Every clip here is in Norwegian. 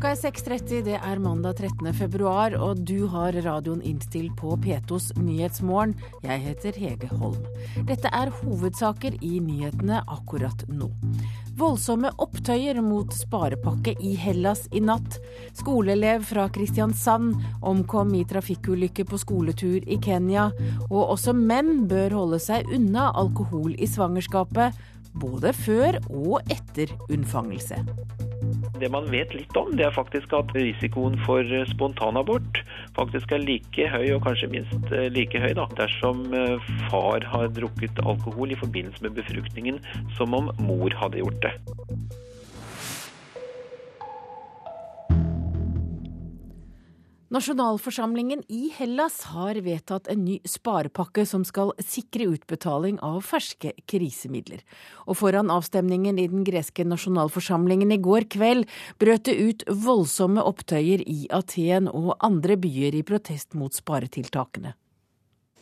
Klokka er 6.30, det er mandag 13. februar, og du har radioen innstilt på P2s Nyhetsmorgen. Jeg heter Hege Holm. Dette er hovedsaker i nyhetene akkurat nå. Voldsomme opptøyer mot sparepakke i Hellas i natt. Skoleelev fra Kristiansand omkom i trafikkulykke på skoletur i Kenya. Og også menn bør holde seg unna alkohol i svangerskapet, både før og etter unnfangelse. Det man vet litt om, det er faktisk at risikoen for spontanabort faktisk er like høy, og kanskje minst eh, like høy, da, dersom eh, far har drukket alkohol i forbindelse med befruktningen som om mor hadde gjort det. Nasjonalforsamlingen i Hellas har vedtatt en ny sparepakke som skal sikre utbetaling av ferske krisemidler. Og foran avstemningen i den greske nasjonalforsamlingen i går kveld brøt det ut voldsomme opptøyer i Aten og andre byer i protest mot sparetiltakene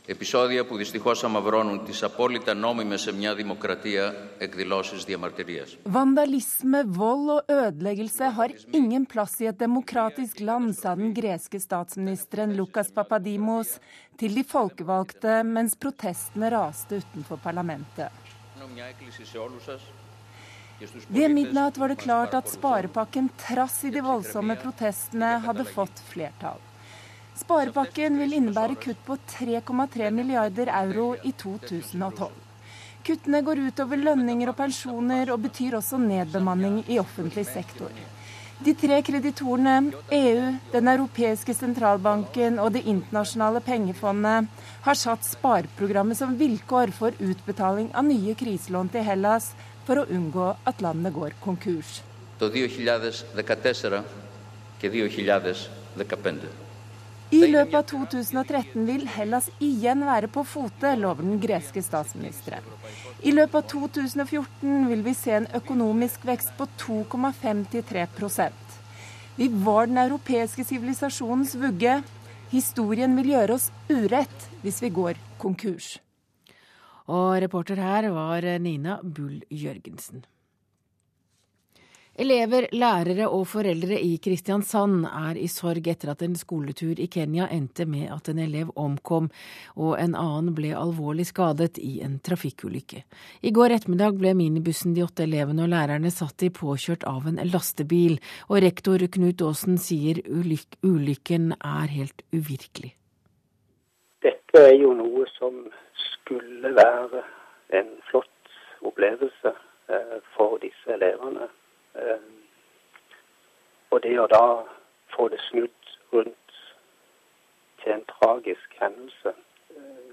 Επεισόδια που δυστυχώς αμαυρώνουν τις απόλυτα νόμιμες σε μια δημοκρατία εκδηλώσεις διαμαρτυρίας. Vandalisme, vold og ødeleggelse har ingen plass i et demokratisk land, sa den greske statsministeren Lukas Papadimos til de folkevalgte mens protestene raste utenfor parlamentet. Ved midnatt var det klart at sparepakken, trass i de voldsomme protestene, hadde fått flertall. Sparepakken vil innebære kutt på 3,3 milliarder euro i 2012. Kuttene går utover lønninger og pensjoner, og betyr også nedbemanning i offentlig sektor. De tre kreditorene, EU, Den europeiske sentralbanken og Det internasjonale pengefondet, har satt spareprogrammet som vilkår for utbetaling av nye kriselån til Hellas for å unngå at landet går konkurs. 2014 og 2015 i løpet av 2013 vil Hellas igjen være på fote, lover den greske statsministeren. I løpet av 2014 vil vi se en økonomisk vekst på 2,53% Vi var den europeiske sivilisasjonens vugge. Historien vil gjøre oss urett hvis vi går konkurs. Og reporter her var Nina Bull Jørgensen. Elever, lærere og foreldre i Kristiansand er i sorg etter at en skoletur i Kenya endte med at en elev omkom og en annen ble alvorlig skadet i en trafikkulykke. I går ettermiddag ble minibussen de åtte elevene og lærerne satt i påkjørt av en lastebil, og rektor Knut Aasen sier ulyk ulykken er helt uvirkelig. Dette er jo noe som skulle være en flott opplevelse eh, for disse elevene. Og det å da få det snudd rundt til en tragisk hendelse, eh,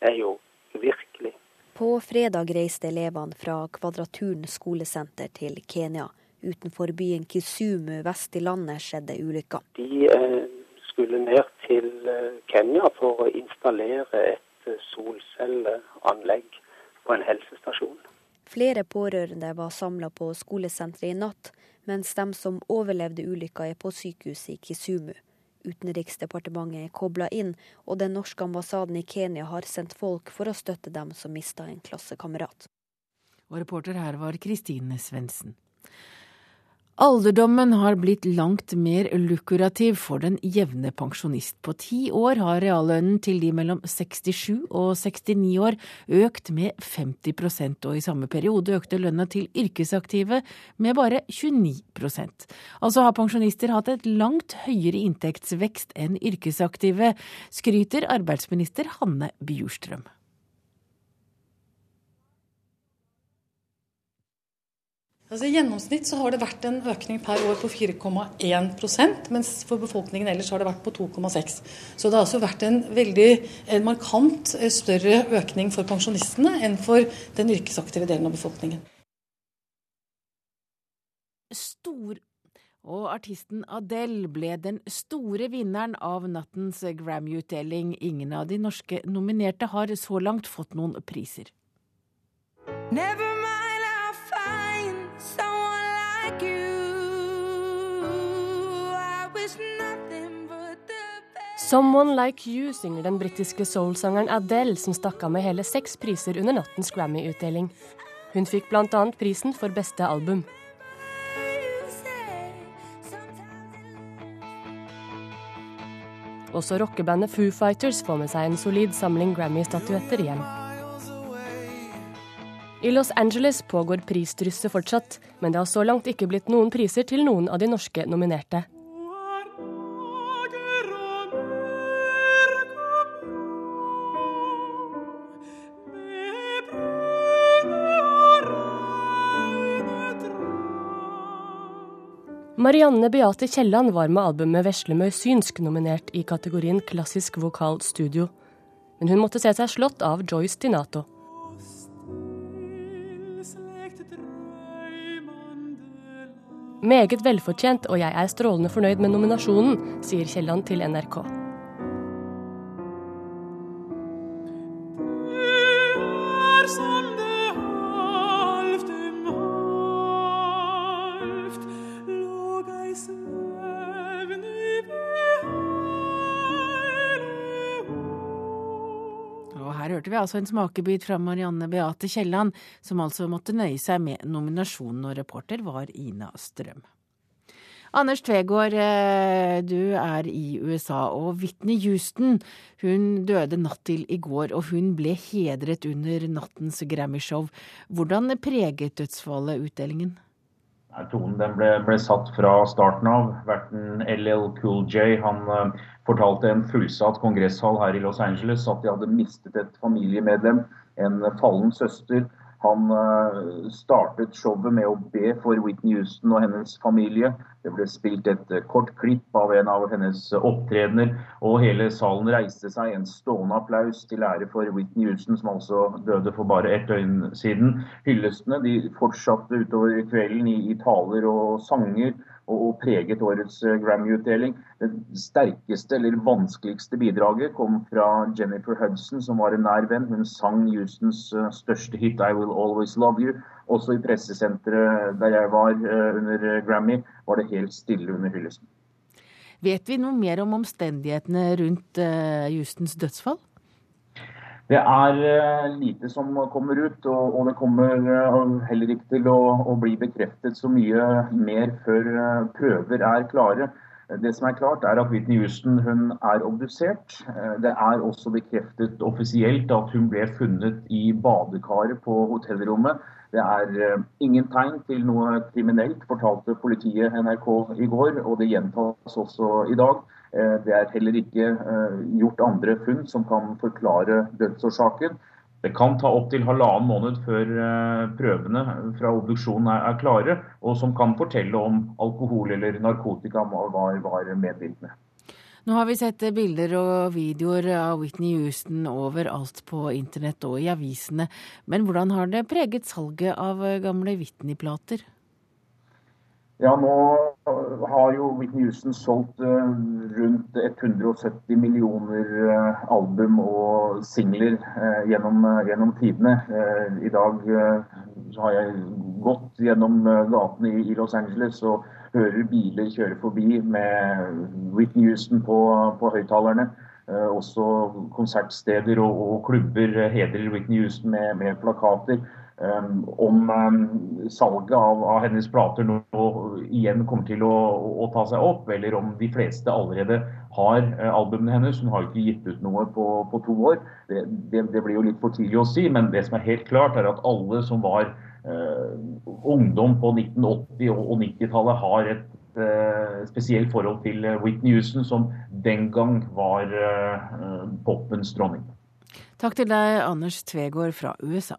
er jo virkelig. På fredag reiste elevene fra Kvadraturen skolesenter til Kenya. Utenfor byen Kisumu vest i landet skjedde ulykka. De eh, skulle ned til Kenya for å installere et solcelleanlegg på en helsestasjon. Flere pårørende var samla på skolesenteret i natt, mens de som overlevde ulykka er på sykehuset i Kisumu. Utenriksdepartementet er kobla inn, og den norske ambassaden i Kenya har sendt folk for å støtte dem som mista en klassekamerat. Og reporter her var Kristine Svendsen. Alderdommen har blitt langt mer lukrativ for den jevne pensjonist. På ti år har reallønnen til de mellom 67 og 69 år økt med 50% og i samme periode økte lønna til yrkesaktive med bare 29% Altså har pensjonister hatt et langt høyere inntektsvekst enn yrkesaktive, skryter arbeidsminister Hanne Bjurstrøm. Altså, I gjennomsnitt så har det vært en økning per år på 4,1% mens for befolkningen ellers har det vært på 2,6 Så det har altså vært en veldig en markant eh, større økning for pensjonistene enn for den yrkesaktive delen av befolkningen. Stor og artisten Adele ble den store vinneren av nattens Grammy-utdeling. Ingen av de norske nominerte har så langt fått noen priser. Never 'Someone Like You' synger den britiske soulsangeren Adele, som stakk av med hele seks priser under nattens Grammy-utdeling. Hun fikk bl.a. prisen for beste album. Også rockebandet Foo Fighters får med seg en solid samling Grammy-statuetter hjem. I Los Angeles pågår prisdrysset fortsatt, men det har så langt ikke blitt noen priser til noen av de norske nominerte. Marianne Beate Kielland var med albumet 'Veslemøy synsk' nominert i kategorien klassisk vokal studio. Men hun måtte se seg slått av Joyce Dinato. Meget velfortjent, og jeg er strålende fornøyd med nominasjonen, sier Kielland til NRK. Vi altså en smakebit fra Marianne Beate Kielland, som altså måtte nøye seg med nominasjonen, og reporter var Ina Strøm. Anders Tvegård, eh, du er i USA, og Whitney Houston hun døde natt til i går, og hun ble hedret under nattens Grammy-show. Hvordan preget dødsfallet utdelingen? Tonen den ble, ble, satt fra starten av. Verten LL Cool J han uh, fortalte en fullsatt kongresshall her i Los Angeles at de hadde mistet et familiemedlem, en fallen søster. Han uh, startet showet med å be for Whitney Houston og hennes familie. Det ble spilt et uh, kort klipp av en av hennes opptredener, og hele salen reiste seg. En stående applaus til ære for Whitney Houston, som altså døde for bare ett døgn siden. Hyllestene de fortsatte utover kvelden i, i taler og sanger og preget årets eh, Grammy-utdeling. Det sterkeste eller vanskeligste bidraget kom fra Jennifer Hudson, som var en nær venn. Hun sang Houstons eh, største hit 'I Will Always Love You'. Også i pressesenteret der jeg var eh, under Grammy, var det helt stille under hyllesten. Vet vi noe mer om omstendighetene rundt Houstons dødsfall? Det er uh, lite som kommer ut, og, det kommer uh, heller ikke til å, bli bekreftet så mye mer før uh, prøver er klare. Det som er klart er at Whitney Houston hun er obdusert. Det er også bekreftet offisielt at hun ble funnet i badekaret på hotellrommet. Det er ingen tegn til noe kriminelt, fortalte politiet NRK i går, og det gjentas også i dag. Eh, det er heller ikke eh, gjort andre funn som kan forklare dødsårsaken. Det kan ta opptil halvannen måned før eh, prøvene fra obduksjonen er klare, og som kan fortelle om alkohol eller narkotika var, var medvirkende. Nå har vi sett bilder og videoer av Whitney Houston overalt på internett og i avisene. Men hvordan har det preget salget av gamle Whitney-plater? Ja, nå har jo Whitney Houston solgt uh, rundt 170 millioner uh, album og singler uh, gjennom, gjennom, tidene. I dag har jeg gått gjennom gatene i, Los Angeles og hører biler kjøre forbi med Whitney Houston på, på høyttalerne. også konsertsteder og, og klubber hedrer Whitney Houston med, med plakater. Um, om um, salget av, av, hennes plater nå igjen kommer til å, å, ta seg opp, eller om de fleste allerede har uh, albumene hennes. Hun har jo ikke gitt ut noe på, på to år. Det, det, det, blir jo litt for tidlig å si, men det som er helt klart, er at alle som var eh, ungdom på 1980- og, og 90-tallet, har et uh, spesielt forhold til Whitney Houston, som den gang var popens dronning. Takk til deg, Anders Tvegård fra USA.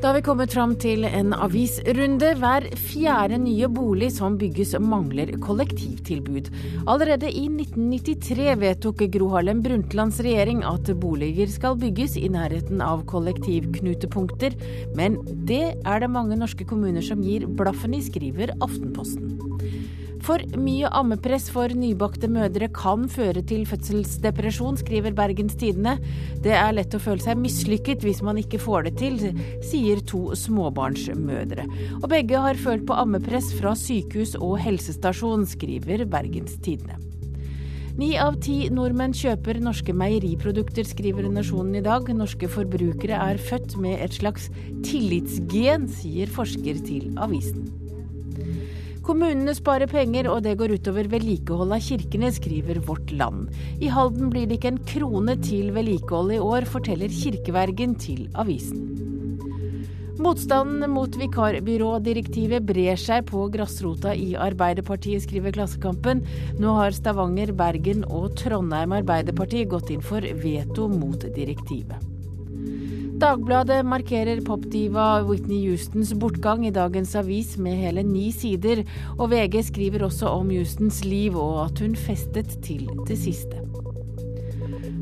Da har vi kommet fram til en avisrunde. Hver fjerde nye bolig som bygges mangler kollektivtilbud. Allerede i 1993 vedtok Gro Harlem Brundtlands regjering at boliger skal bygges i nærheten av kollektivknutepunkter, men det er det mange norske kommuner som gir blaffen i, skriver Aftenposten. For mye ammepress for nybakte mødre kan føre til fødselsdepresjon, skriver Bergens Tidende. Det er lett å føle seg mislykket hvis man ikke får det til, sier to småbarnsmødre. Og begge har følt på ammepress fra sykehus og helsestasjon, skriver Bergens Tidende. Ni av ti nordmenn kjøper norske meieriprodukter, skriver Nasjonen i dag. Norske forbrukere er født med et slags tillitsgen, sier forsker til avisen. Kommunene sparer penger, og det går utover vedlikehold av kirkene, skriver Vårt Land. I Halden blir det ikke en krone til vedlikehold i år, forteller kirkevergen til avisen. Motstanden mot vikarbyrådirektivet brer seg på grasrota i Arbeiderpartiet, skriver Klassekampen. Nå har Stavanger, Bergen og Trondheim Arbeiderparti gått inn for veto mot direktivet. Dagbladet markerer popdiva Whitney Houstons bortgang i dagens avis med hele ni sider, og VG skriver også om Houstons liv og at hun festet til det siste.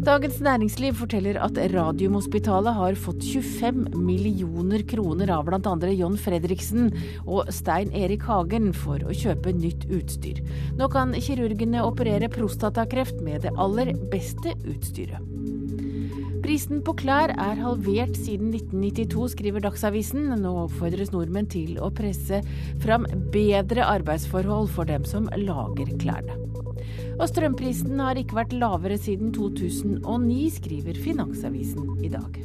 Dagens Næringsliv forteller at Radiumhospitalet har fått 25 millioner kroner av bl.a. John Fredriksen og Stein Erik Hagen for å kjøpe nytt utstyr. Nå kan kirurgene operere prostatakreft med det aller beste utstyret. Prisen på klær er halvert siden 1992, skriver Dagsavisen. Nå oppfordres nordmenn til å presse fram bedre arbeidsforhold for dem som lager klærne. Og strømprisen har ikke vært lavere siden 2009, skriver Finansavisen i dag.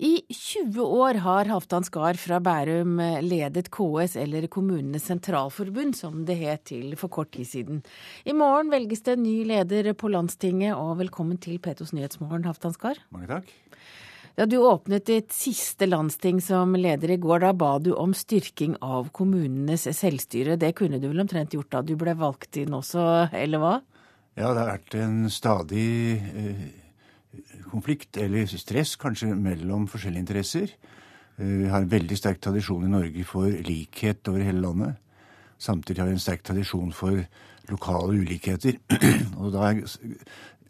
I 20 år har Halvdan Skar fra Bærum ledet KS, eller Kommunenes sentralforbund, som det het til for kort tid siden. I morgen velges det en ny leder på Landstinget, og velkommen til Petos Nyhetsmorgen, Halvdan Skar. Mange takk. Da du åpnet ditt siste landsting som leder i går, da ba du om styrking av kommunenes selvstyre. Det kunne du vel omtrent gjort da du ble valgt inn også, eller hva? Ja, det har vært en stadig eh, konflikt, eller stress kanskje, mellom forskjellige interesser. Vi har en veldig sterk tradisjon i Norge for likhet over hele landet. Samtidig har vi en sterk tradisjon for lokale ulikheter. Og da er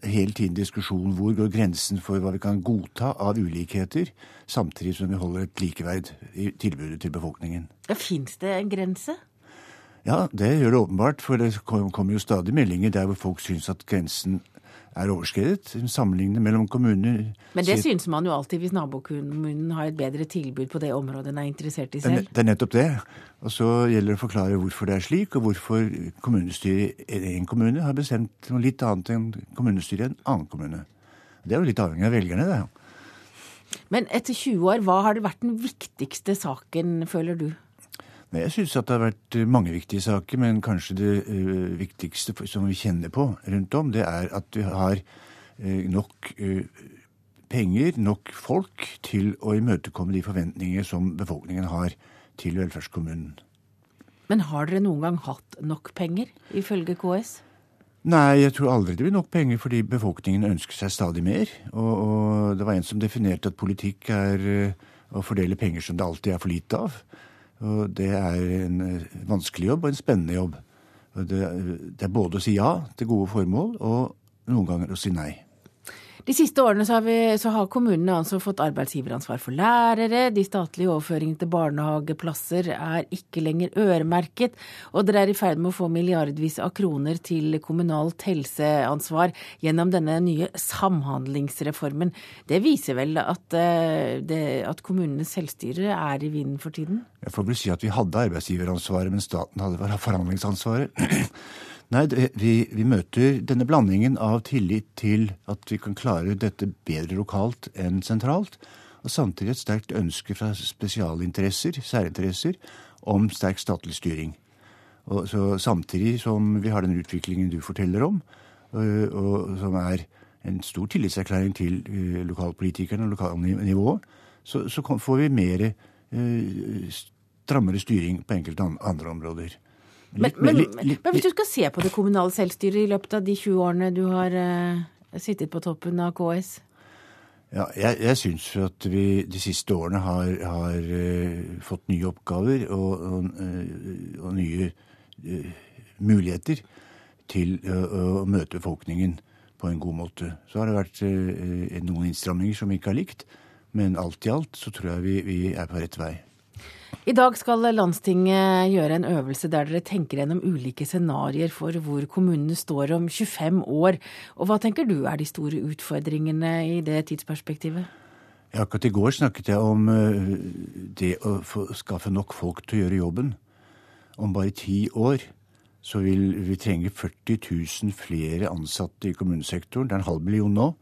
hele tiden diskusjon hvor går grensen for hva vi kan godta av ulikheter, samtidig som vi holder et likeverd i tilbudet til befolkningen. Ja, Fins det en grense? Ja, det gjør det åpenbart. For det kommer jo stadig meldinger der hvor folk syns at grensen er overskredet. Sammenlignet mellom kommuner Men det syns man jo alltid hvis nabokommunen har et bedre tilbud på det området en er interessert i selv. Det er nettopp det. Og så gjelder det å forklare hvorfor det er slik, og hvorfor kommunestyret i en kommune har bestemt noe litt annet enn kommunestyret i en annen kommune. Det er jo litt avhengig av velgerne, det. Men etter 20 år, hva har det vært den viktigste saken, føler du? Nei, Jeg syns det har vært mange viktige saker, men kanskje det uh, viktigste som vi kjenner på rundt om, det er at vi har uh, nok uh, penger, nok folk, til å imøtekomme de forventninger som befolkningen har til velferdskommunen. Men har dere noen gang hatt nok penger, ifølge KS? Nei, jeg tror aldri det blir nok penger fordi befolkningen ønsker seg stadig mer. Og, og det var en som definerte at politikk er å fordele penger som det alltid er for lite av. Og det er en vanskelig jobb og en spennende jobb. Det, det er både å si ja til gode formål, og noen ganger å si nei. De siste årene så har, vi, så har, kommunene altså fått arbeidsgiveransvar for lærere. De statlige overføringene til barnehageplasser er ikke lenger øremerket. Og dere er i ferd med å få milliardvis av kroner til kommunalt helseansvar gjennom denne nye samhandlingsreformen. Det viser vel at, eh, det, at kommunenes selvstyre er i vinden for tiden? Jeg får vel si at vi hadde arbeidsgiveransvaret, men staten hadde forhandlingsansvaret. Nei, det, vi, vi, møter denne blandingen av tillit til at vi kan klare dette bedre lokalt enn sentralt, og samtidig et sterkt ønske fra spesialinteresser, særinteresser, om sterk statlig styring. Og så Samtidig som vi har den utviklingen du forteller om, og, og som er en stor tillitserklæring til uh, lokalpolitikerne og lokalnivået, så, så får vi mer uh, strammere styring på enkelte andre områder. Men, men, men, hvis du skal se på det kommunale selvstyret i løpet av de 20 årene du har uh, sittet på toppen av KS? Ja, jeg, jeg syns at vi de siste årene har, har uh, fått nye oppgaver og, og, uh, og nye muligheter til å møte befolkningen på en god måte. Så har det vært noen innstramninger som vi ikke har likt, men alt i alt så tror jeg vi, vi er på rett vei. I dag skal landstinget gjøre en øvelse der dere tenker gjennom ulike scenarioer for hvor kommunene står om 25 år. Og hva tenker du er de store utfordringene i det tidsperspektivet? Ja, akkurat i går snakket jeg om eh, det å skaffe nok folk til å gjøre jobben. Om bare ti år så vil vi trenge 40 000 flere ansatte i kommunesektoren. Det er en halv million nå.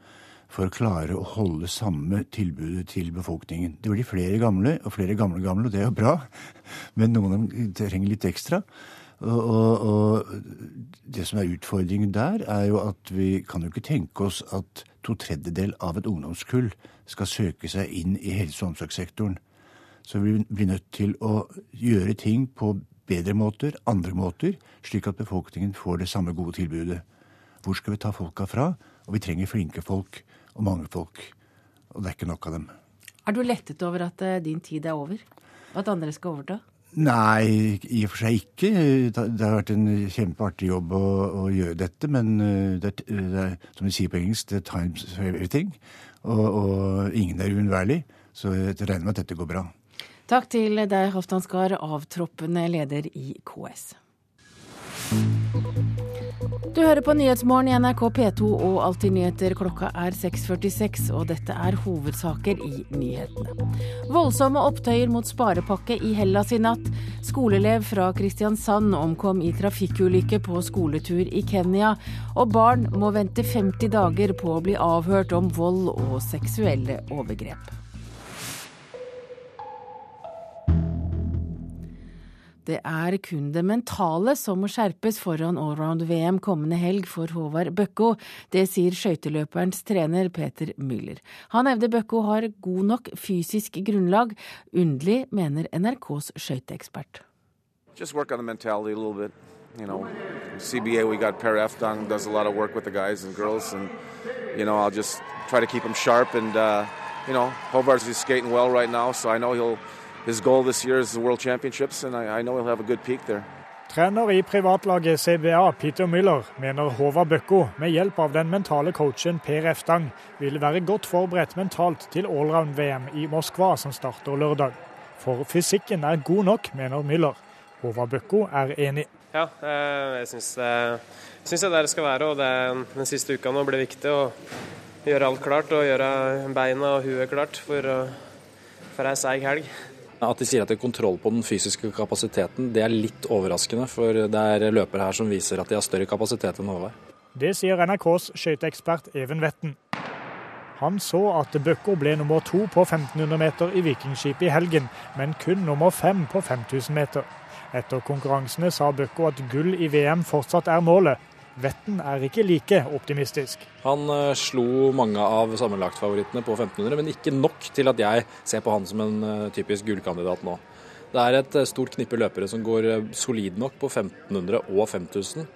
For å klare å holde samme tilbudet til befolkningen. Det blir flere gamle, og flere gamle gamle, og det er jo bra, men noen av dem trenger litt ekstra. Og, og, og, det som er utfordringen der, er jo at vi kan jo ikke tenke oss at to tredjedel av et ungdomskull skal søke seg inn i helse- og omsorgssektoren. Så vi blir nødt til å gjøre ting på bedre måter, andre måter, slik at befolkningen får det samme gode tilbudet. Hvor skal vi ta folka fra? Og vi trenger flinke folk og mange folk. Og det er ikke nok av dem. Er du lettet over at eh, din tid er over? Og at andre skal overta? Nei, i og for seg ikke. Det har vært en kjempeartig jobb å, å gjøre dette, men det er, det er, som de sier på engelsk, the times for everything. Og, og ingen er uunnværlig. Så jeg regner med at dette går bra. Takk til deg, Halvdan Skar, avtroppende leder i KS. Du hører på Nyhetsmorgen i NRK P2 og Alltid nyheter. Klokka er 6.46, og dette er hovedsaker i nyhetene. Voldsomme opptøyer mot sparepakke i Hellas i natt. Skoleelev fra Kristiansand omkom i trafikkulykke på skoletur i Kenya. Og barn må vente 50 dager på å bli avhørt om vold og seksuelle overgrep. Det er kun det mentale som må skjerpes foran allround-VM kommende helg for Håvard Bøkko. Det sier skøyteløperens trener Peter Müller. Han hevder Bøkko har god nok fysisk grunnlag. Underlig, mener NRKs skøyteekspert. You know, CBA, we got Per Efton does a lot of work with the guys and girls, and you know, I'll just try to keep them sharp. And uh, you know, Hovards is skating well right now, so I know he'll his goal this year is the World Championships, and I, I know he'll have a good peak there. Trener i privatlaget CBA, Peter Müller, mener Håvard Bøkko med hjelp av den mentale coachen Per Eftang vil være godt forberedt mentalt til allround-VM i Moskva, som starter lørdag. For fysikken er god nok, mener Müller. Håvard Bøkko er enig. Ja, eh, jeg syns det, er det det skal være. og det, Den siste uka nå blir viktig å gjøre alt klart og gjøre beina og huet klart for, for ei seig helg. At de sier at de har kontroll på den fysiske kapasiteten, det er litt overraskende. For det er løpere her som viser at de har større kapasitet enn Håvard. Det sier NRKs skøyteekspert Even Vetten. Han så at Bøkko ble nummer to på 1500 meter i Vikingskipet i helgen, men kun nummer fem på 5000 meter. Etter konkurransene sa Bøkko at gull i VM fortsatt er målet, Vetten er ikke like optimistisk. Han uh, slo mange av sammenlagtfavorittene på 1500, men ikke nok til at jeg ser på han som en uh, typisk gullkandidat nå. Det er et uh, stort knippe løpere som går solid nok på 1500 og 5000,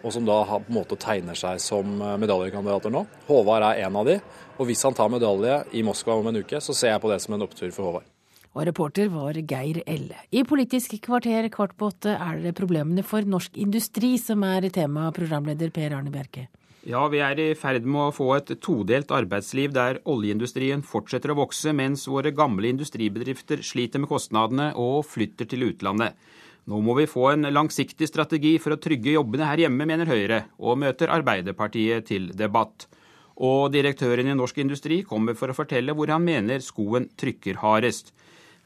og som da på en måte tegner seg som medaljekandidater nå. Håvard er en av de, og hvis han tar medalje i Moskva om en uke, så ser jeg på det som en opptur for Håvard. Og reporter var Geir Elle. I Politisk kvarter kvart på åtte er det problemene for norsk industri som er tema, programleder Per Arne Bjerke. Ja, vi er i ferd med å få et todelt arbeidsliv der oljeindustrien fortsetter å vokse, mens våre gamle industribedrifter sliter med kostnadene og flytter til utlandet. Nå må vi få en langsiktig strategi for å trygge jobbene her hjemme, mener Høyre, og møter Arbeiderpartiet til debatt. Og direktøren i Norsk Industri kommer for å fortelle hvor han mener skoen trykker hardest.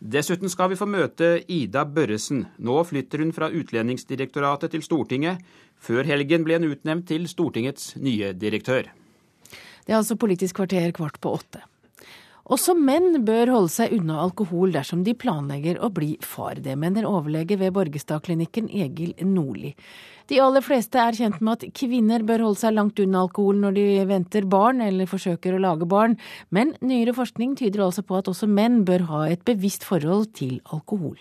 Dessuten skal vi få møte Ida Børresen. Nå flytter hun fra Utlendingsdirektoratet til Stortinget. Før helgen ble hun utnevnt til Stortingets nye direktør. Det er altså Politisk kvarter kvart på åtte. Også menn bør holde seg unna alkohol dersom de planlegger å bli far. Det mener overlege ved Borgestadklinikken Egil Nordli. De aller fleste er kjent med at kvinner bør holde seg langt unna alkohol når de venter barn eller forsøker å lage barn, men nyere forskning tyder altså på at også menn bør ha et bevisst forhold til alkohol.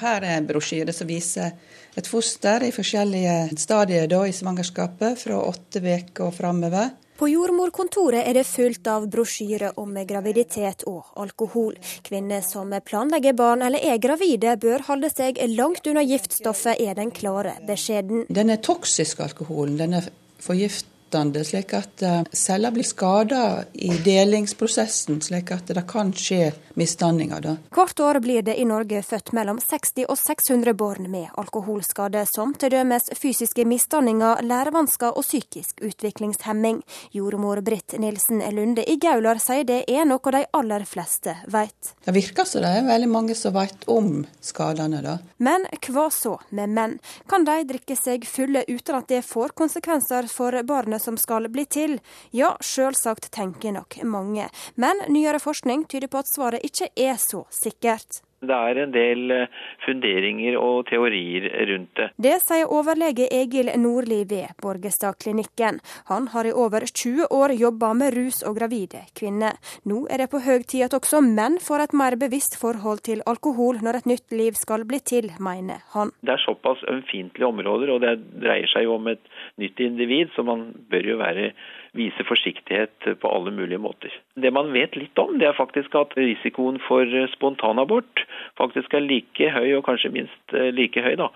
Her er en brosjyre som viser et foster i forskjellige stadier i svangerskapet, fra åtte uker og framover. På jordmorkontoret er det fullt av brosjyrer om graviditet og alkohol. Kvinner som planlegger barn eller er gravide, bør holde seg langt unna giftstoffet, er den klare beskjeden. Den er toksisk, alkoholen. Den er forgift utnyttende, slik at eh, celler blir skada i delingsprosessen, slik at det kan skje misdanninger. Hvert år blir det i Norge født mellom 60 og 600 barn med alkoholskade, som t.d. fysiske misdanninger, lærevansker og psykisk utviklingshemming. Jordmor Britt Nilsen Lunde i Gaular sier det er noe de aller fleste vet. Det virker som det er veldig mange som vet om skadene. da. Men hva så med menn? Kan de drikke seg fulle uten at det får konsekvenser for barnet som skal bli til? Ja, sjølsagt tenker nok mange. Men nyere forskning tyder på at svaret ikke er så sikkert. Det er en del eh, funderinger og teorier rundt det. Det sier overlege Egil Nordli ved Borgestadklinikken. Han har i over 20 år jobba med rus og gravide kvinner. Nå er det på høy tid at også menn får et mer bevisst forhold til alkohol når et nytt liv skal bli til, mener han. Det er såpass ømfintlige områder, og det dreier seg jo om et nytt individ, så man bør jo være vise forsiktighet på alle mulige måter. Det man vet litt om, det er faktisk at risikoen for spontanabort faktisk er like høy, og kanskje minst eh, like høy, da,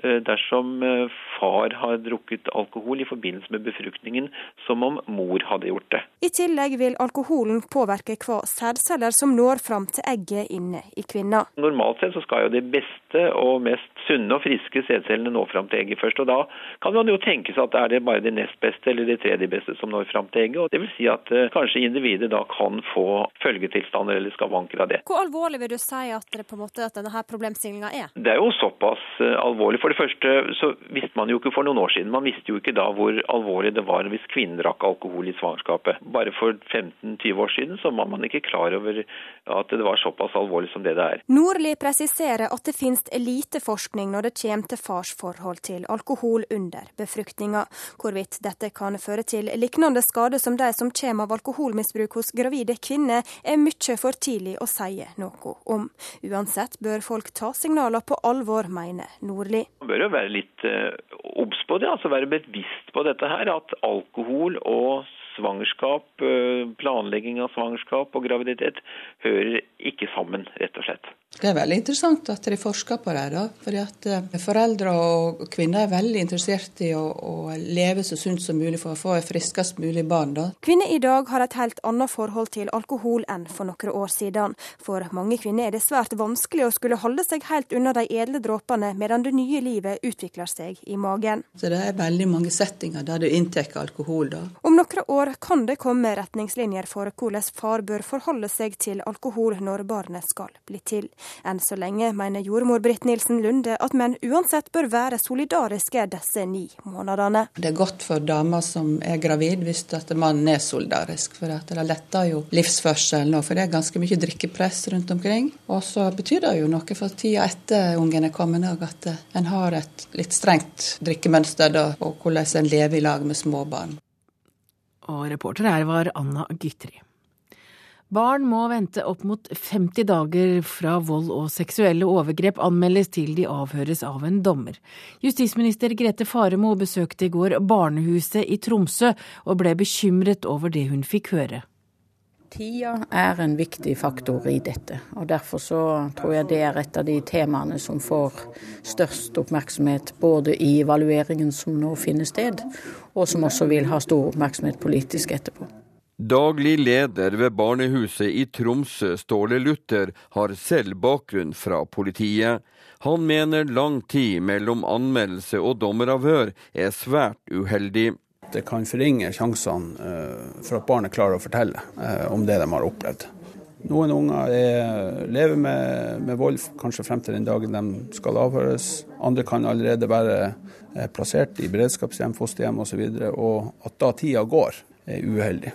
dersom eh, far har drukket alkohol i forbindelse med befruktningen som om mor hadde gjort det. I tillegg vil alkoholen påvirke hva sædceller som når fram til egget inne i kvinna. Normalt sett så skal jo de beste og mest sunne og friske sædcellene nå fram til egget først. og Da kan man jo tenke seg at det er det bare de nest beste eller de tredje beste som når fram til egget. og det vil si at uh, kanskje individet da kan få følgetilstander eller skavanker av det. Hvor alvorlig vil du si at, det på en måte, at denne problemstillinga er? Det er jo såpass alvorlig. For det første så visste man jo ikke for noen år siden man visste jo ikke da hvor alvorlig det var hvis kvinnen drakk alkohol i svangerskapet. Bare for 15-20 år siden så var man ikke klar over at det var såpass alvorlig som det det er. Nordli presiserer at det finnes lite forskning når det kommer til fars forhold til alkohol under befruktninga. Hvorvidt dette kan føre til lignende skader som de som kommer av alkoholmisbruk hos gravide kvinner, er mye for tidlig å si noe om. Uansett bør folk ta signaler på alvor, mener Nordli. Man bør jo være litt eh, obs på det, altså være bevisst på dette her. At alkohol og svangerskap, eh, planlegging av svangerskap og graviditet hører ikke sammen, rett og slett. Det er veldig interessant at de forsker på det. da, fordi at eh, Foreldre og kvinner er veldig interessert i å, å leve så sunt som mulig for å få et friskest mulig barn. da. Kvinner i dag har et helt annet forhold til alkohol enn for noen år siden. For mange kvinner er det svært vanskelig å skulle holde seg helt unna de edle dråpene medan det nye livet utvikler seg i magen. Så det er veldig mange settinger der du inntar alkohol. da. Om noen år kan det komme retningslinjer for hvordan far bør forholde seg til alkohol når barnet skal bli til. Enn så lenge mener jordmor Britt Nilsen Lunde at menn uansett bør være solidariske disse ni månedene. Det er godt for damer som er gravid hvis at mannen er solidarisk, for det letter jo livsførselen. For det er ganske mye drikkepress rundt omkring. Og så betyr det jo noe for tida etter ungen er kommet òg, at en har et litt strengt drikkemønster da, og hvordan en lever i lag med små barn. Og reporter her var Anna Gytri. Barn må vente opp mot 50 dager fra vold og seksuelle overgrep anmeldes til de avhøres av en dommer. Justisminister Grete Faremo besøkte i går barnehuset i Tromsø og ble bekymret over det hun fikk høre. Tida er en viktig faktor i dette, og derfor så tror jeg det er et av de temaene som får størst oppmerksomhet både i evalueringen som nå finner sted, og som også vil ha stor oppmerksomhet politisk etterpå. Daglig leder ved barnehuset i Tromsø, Ståle Luther, har selv bakgrunn fra politiet. Han mener lang tid mellom anmeldelse og dommeravhør er svært uheldig. Det kan forringe sjansene eh, for at barnet klarer å fortelle eh, om det de har opplevd. Noen unger er, lever med, med, vold kanskje frem til den dagen de skal avhøres. Andre kan allerede være eh, plassert i beredskapshjem, fosterhjem osv. Og, så og at da tida går, er uheldig.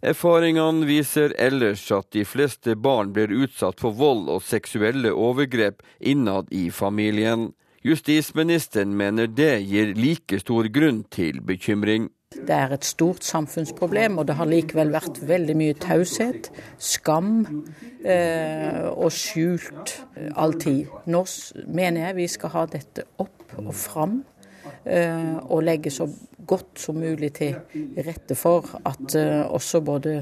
Erfaringene viser ellers at de fleste barn blir utsatt for vold og seksuelle overgrep innad i familien. Justisministeren mener det gir like stor grunn til bekymring. Det er et stort samfunnsproblem, og det har likevel vært veldig mye taushet, skam eh, og skjult alltid. Nå mener jeg vi skal ha dette opp og fram, eh, og legge så godt som mulig til rette for at eh, også både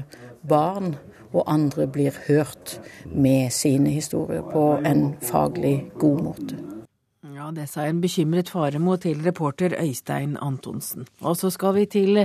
barn og andre blir hørt med sine historier på en faglig god måte. Ja, det sa en bekymret Faremo til reporter Øystein Antonsen. Og så skal vi til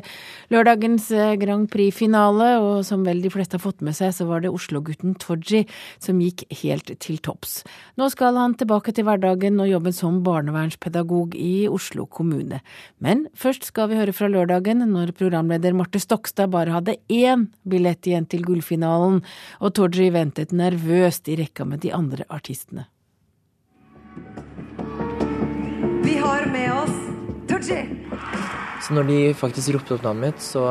lørdagens eh, Grand Prix-finale, og som vel de fleste har fått med seg, så var det Oslo-gutten Tooji som gikk helt til topps. Nå skal han tilbake til hverdagen og jobbe som barnevernspedagog i Oslo kommune. Men først skal vi høre fra lørdagen, når programleder Marte Stokstad bare hadde én billett igjen til gullfinalen, og Tooji ventet nervøst i rekka med de andre artistene. Med oss Tooji! Så når de faktisk ropte opp navnet mitt, så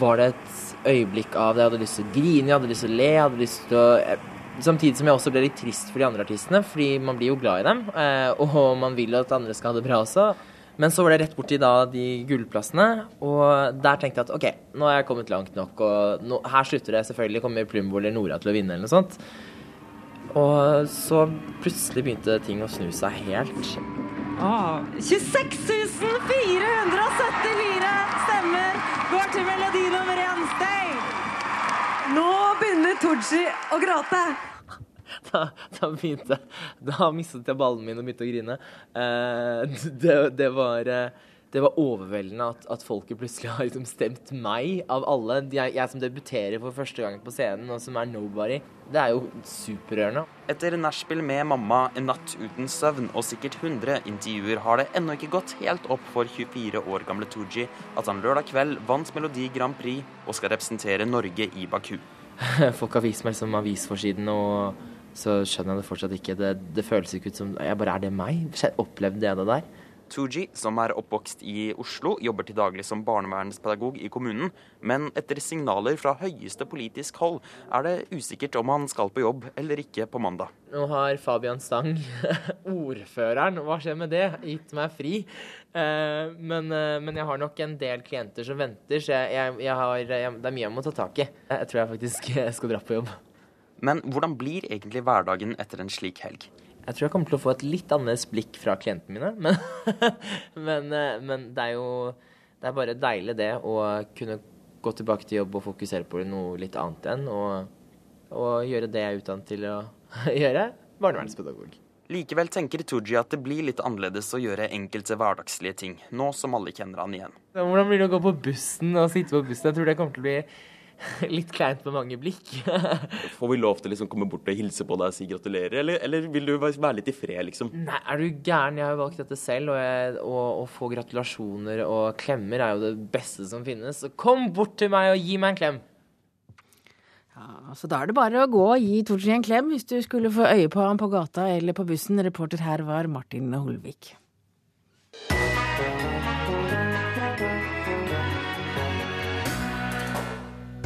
var det et øyeblikk av det. Jeg hadde lyst til å grine, jeg hadde lyst til å le, jeg hadde lyst til å Samtidig som jeg også ble litt trist for de andre artistene, fordi man blir jo glad i dem. Eh, og man vil jo at andre skal ha det bra også. Men så var det rett borti da de gullplassene, og der tenkte jeg at OK, nå har jeg kommet langt nok, og nå, her slutter det. Selvfølgelig kommer Plumbo eller Nora til å vinne eller noe sånt. Og så plutselig begynte ting å snu seg helt. Ah, 26 474 stemmer går til melodi nummer én, Stay! Nå begynner Tooji å gråte. Da, da, begynte Da mistet jeg ballen min og begynte å grine. Eh, det, det, var, det, var, overveldende at, at, folket plutselig har liksom stemt meg, av alle. Jeg, jeg, som debuterer for første gang på scenen, og som er nobody. Det er jo superrørende. Etter nachspiel med mamma, en natt uten søvn og sikkert 100 intervjuer har det ennå ikke gått helt opp for 24 år gamle Tooji at han lørdag kveld vant Melodi Grand Prix og skal representere Norge i Baku. Folk har vist meg som avisforsiden og så skjønner jeg det fortsatt ikke. Det, det føles ikke ut som jeg bare Er det meg? Opplevde jeg det der? Tooji, som er oppvokst i Oslo, jobber til daglig som barnevernspedagog i kommunen. Men etter signaler fra høyeste politisk hold er det usikkert om han skal på jobb eller ikke på mandag. Nå har Fabian Stang, ordføreren, hva skjer med det, gitt meg fri. Eh, men, eh, men, jeg har nok en del klienter som venter, så jeg, jeg, jeg har, det er mye jeg må ta tak i. Jeg tror jeg faktisk skal dra på jobb. Men hvordan blir egentlig hverdagen etter en slik helg? Jeg tror jeg kommer til å få et litt annerledes blikk fra klientene mine. Men, men, eh, men, det er jo det er bare deilig det å kunne gå tilbake til jobb og fokusere på noe litt annet igjen. Og, og gjøre det jeg er utdannet til å gjøre barnevernspedagog. Likevel tenker Tooji at det blir litt annerledes å gjøre enkelte hverdagslige ting, nå som alle kjenner han igjen. Hvordan blir det å gå på bussen og sitte på bussen? Jeg tror det kommer til å bli litt kleint med mange blikk. Får vi lov til å liksom komme bort og hilse på deg og si gratulerer, eller, eller, vil du være litt i fred, liksom? Nei, er du gæren? Jeg har jo valgt dette selv, og, jeg, og, å få gratulasjoner og klemmer er jo det beste som finnes. Så kom bort til meg og gi meg en klem! Ja, så Da er det bare å gå og gi Tooji en klem hvis du skulle få øye på ham på gata eller på bussen. Reporter her var Martin Holvik.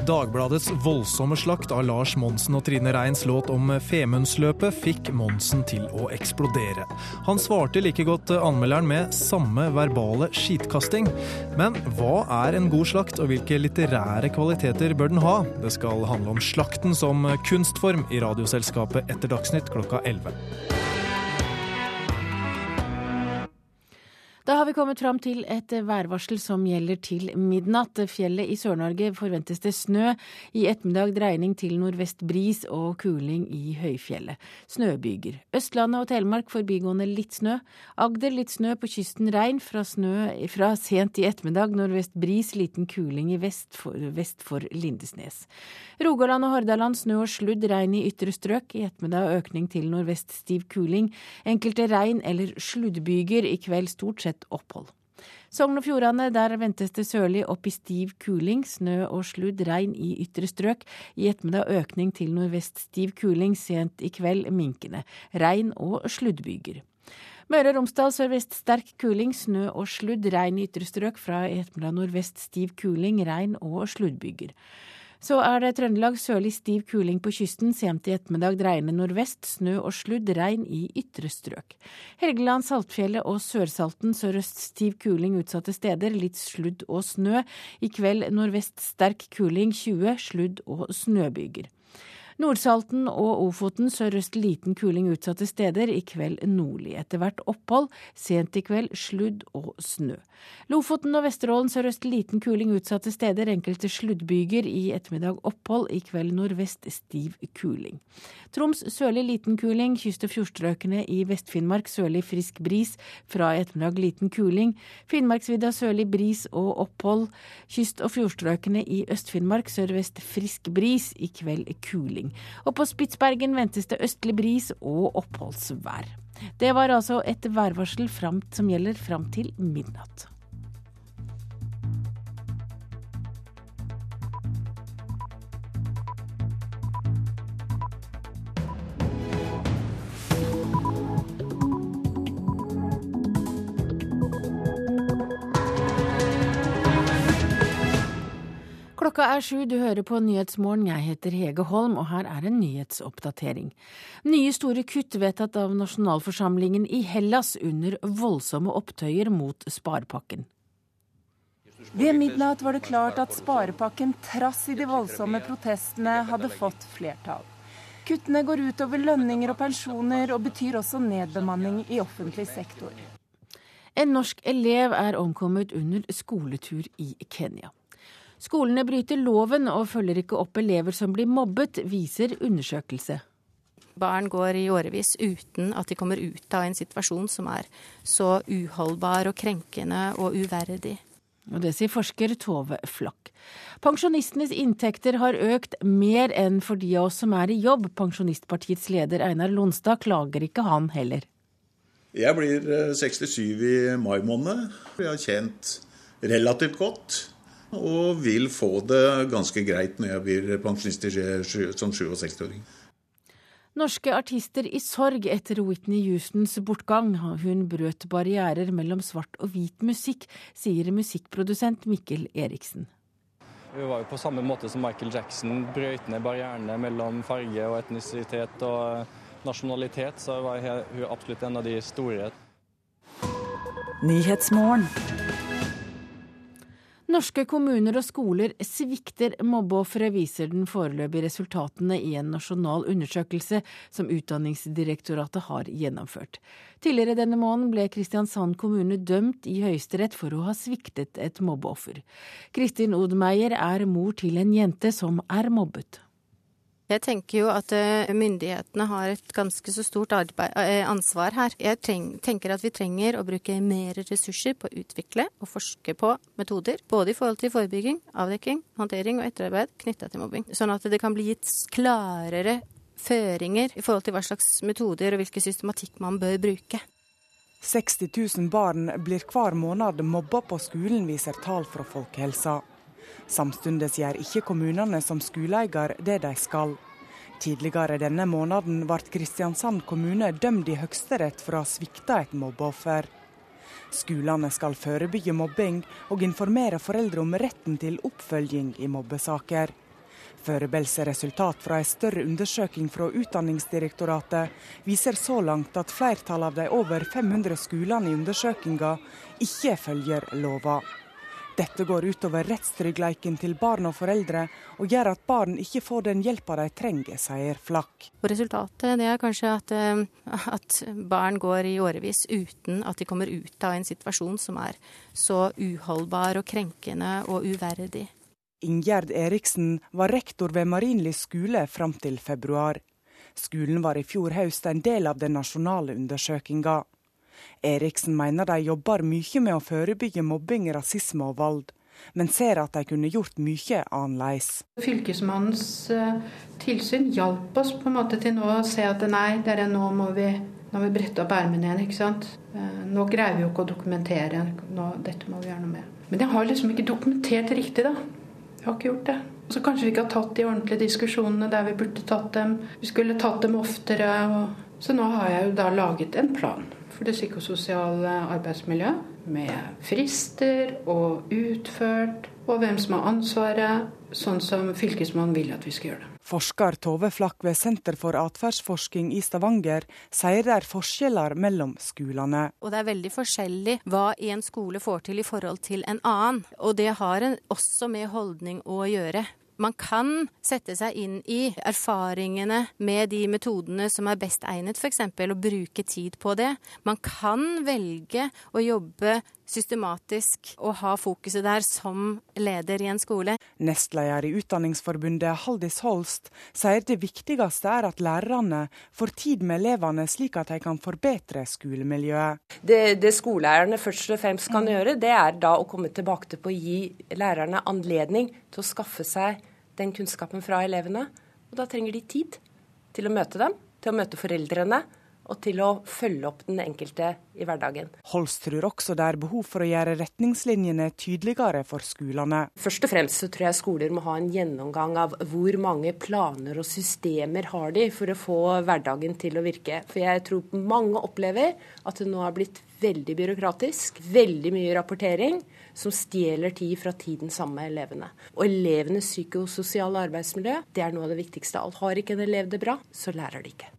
Dagbladets voldsomme slakt av Lars Monsen og Trine Reins låt om Femundsløpet fikk Monsen til å eksplodere. Han svarte like godt anmelderen med samme verbale skitkasting. Men hva er en god slakt, og hvilke litterære kvaliteter bør den ha? Det skal handle om slakten som kunstform i Radioselskapet etter Dagsnytt klokka 11. Da har vi kommet fram til et værvarsel som gjelder til midnatt. Fjellet i Sør-Norge forventes det snø. I ettermiddag dreining til nordvest bris og kuling i høyfjellet. Snøbyger. Østlandet og Telemark forbigående litt snø. Agder litt snø, på kysten regn. Fra, snø, fra sent i ettermiddag nordvest bris, liten kuling i vest for, vest for Lindesnes. Rogaland og Hordaland snø og sludd, regn i ytre strøk. I ettermiddag økning til nordvest stiv kuling. Enkelte regn- eller sluddbyger. I kveld stort sett opphold. Sogn og Fjordane, der ventes det sørlig opp i stiv kuling. Snø og sludd, regn i ytre strøk. I ettermiddag økning til nordvest stiv kuling, sent i kveld minkende. Regn og sluddbyger. Møre og Romsdal sørvest sterk kuling, snø og sludd, regn i ytre strøk. Fra i ettermiddag nordvest stiv kuling, regn og sluddbyger. Så er det Trøndelag sørlig stiv kuling på kysten, sent i ettermiddag dreiende nordvest, snø og sludd, regn i ytre strøk. Helgeland, Saltfjellet og Sørsalten sørøst stiv kuling utsatte steder, litt sludd og snø. I kveld nordvest sterk kuling, 20, sludd og snøbyger. Nordsalten og Ofoten sørøst liten kuling utsatte steder, i kveld nordlig. Etter hvert opphold, sent i kveld sludd og snø. Lofoten og Vesterålen sørøst liten kuling utsatte steder, enkelte sluddbyger. I ettermiddag opphold, i kveld nordvest stiv kuling. Troms sørlig liten kuling, kyst- og fjordstrøkene i Vest-Finnmark sørlig frisk bris. Fra i ettermiddag liten kuling. Finnmarksvidda sørlig bris og opphold. Kyst- og fjordstrøkene i Øst-Finnmark sørvest frisk bris, i kveld kuling kuling. Og på Spitsbergen ventes det østlig bris og oppholdsvær. Det var altså et værvarsel som gjelder fram til midnatt. Klokka er sju, du hører på Nyhetsmorgen. Jeg heter Hege Holm, og her er en nyhetsoppdatering. Nye store kutt vedtatt av nasjonalforsamlingen i Hellas under voldsomme opptøyer mot sparepakken. Ved midnatt var det klart at sparepakken, trass i de voldsomme protestene, hadde fått flertall. Kuttene går utover lønninger og pensjoner, og betyr også nedbemanning i offentlig sektor. En norsk elev er omkommet under skoletur i Kenya. Skolene bryter loven og følger ikke opp elever som blir mobbet, viser undersøkelse. Barn går i årevis uten at de kommer ut av en situasjon som er så uholdbar og krenkende og uverdig. Og Det sier forsker Tove Flakk. Pensjonistenes inntekter har økt mer enn for de av oss som er i jobb. Pensjonistpartiets leder Einar Lonstad klager ikke han heller. Jeg blir 67 eh, i mai måned. Jeg har tjent relativt godt og vil få det ganske greit når jeg blir pensjonist som 67-åring. Norske artister i sorg etter Whitney Houstons bortgang. Hun brøt barrierer mellom svart og hvit musikk, sier musikkprodusent Mikkel Eriksen. Hun var jo på samme måte som Michael Jackson brøyt ned barrierene mellom farge og etnisitet og nasjonalitet, så var hun absolutt en av de store. Norske kommuner og skoler svikter mobbeofre, viser den foreløpige resultatene i en nasjonal undersøkelse som Utdanningsdirektoratet har gjennomført. Tidligere denne måneden ble Kristiansand kommune dømt i Høyesterett for å ha sviktet et mobbeoffer. Kristin Odmeier er mor til en jente som er mobbet. Jeg tenker jo at eh, myndighetene har et ganske så stort arbeid, eh, ansvar her. Jeg tenker at vi trenger å bruke mer ressurser på å utvikle og forske på metoder. Både i forhold til forebygging, avdekking, håndtering og etterarbeid knytta til mobbing. Sånn at det kan bli gitt klarere føringer i forhold til hva slags metoder og hvilken systematikk man bør bruke. 60 000 barn blir hver måned mobba på skolen, viser tall fra Folkehelsa. Samtidig gjør ikke kommunene som skoleeier det de skal. Tidligere denne måneden ble Kristiansand kommune dømt i Høyesterett for å ha svikta et mobbeoffer. Skolene skal forebygge mobbing og informere foreldre om retten til oppfølging i mobbesaker. Foreløpige resultat fra en større undersøking fra Utdanningsdirektoratet viser så langt at flertallet av de over 500 skolene i undersøkinga ikke følger lova. Dette går utover rettstryggleiken til barn og foreldre, og gjør at barn ikke får den hjelpa de trenger, sier Flakk. Resultatet det er kanskje at, eh, at, barn går i årevis uten at de kommer ut av en situasjon som er så uholdbar og krenkende og uverdig. Ingjerd Eriksen var rektor ved Marienlyst skole fram til februar. Skolen var i fjor høst en del av den nasjonale undersøkinga. Eriksen mener de jobber mye med å forebygge mobbing, rasisme og vold, men ser at de kunne gjort mye annerledes. Fylkesmannens uh, tilsyn hjalp oss på en måte til nå å se at nei, dere, nå må vi, nå vi brette opp ermene igjen. ikke sant? Uh, nå greier vi jo ikke å dokumentere. Nå, dette må vi gjøre noe med. Men jeg har liksom ikke dokumentert riktig, da. Jeg har ikke gjort det. Så kanskje vi ikke har tatt de ordentlige diskusjonene der vi burde tatt dem. Vi skulle tatt dem oftere. Og... Så nå har jeg jo da laget en plan for det psykososiale arbeidsmiljøet. Med frister og utført, og hvem som har ansvaret, sånn som Fylkesmannen vil at vi skal gjøre det. Forsker Tove Flakk ved Senter for atferdsforsking i Stavanger sier det er forskjeller mellom skolene. Og det er veldig forskjellig hva en skole får til i forhold til en annen. Og det har en også med holdning å gjøre. Man kan sette seg inn i erfaringene med de metodene som er best egnet, f.eks. og bruke tid på det. Man kan velge å jobbe systematisk og ha fokuset der som leder i en skole. Nestleder i Utdanningsforbundet Haldis Holst sier det viktigste er at lærerne får tid med elevene, slik at de kan forbedre skolemiljøet. Det, det skoleeierne først og fremst kan gjøre, det er da å komme tilbake til på å gi lærerne anledning til å skaffe seg den kunnskapen fra elevene. Og da trenger de tid til å møte dem, til å møte foreldrene og til å følge opp den enkelte i hverdagen. Holst tror også det er behov for å gjøre retningslinjene tydeligere for skolene. Først og fremst så tror jeg skoler må ha en gjennomgang av hvor mange planer og systemer har de for å få hverdagen til å virke. For jeg tror mange opplever at det nå har blitt veldig byråkratisk, veldig mye rapportering som stjeler tid fra tiden sammen med elevene. Og elevenes psykososiale arbeidsmiljø det er noe av det viktigste av alt. Har ikke en elev det bra, så lærer de ikke.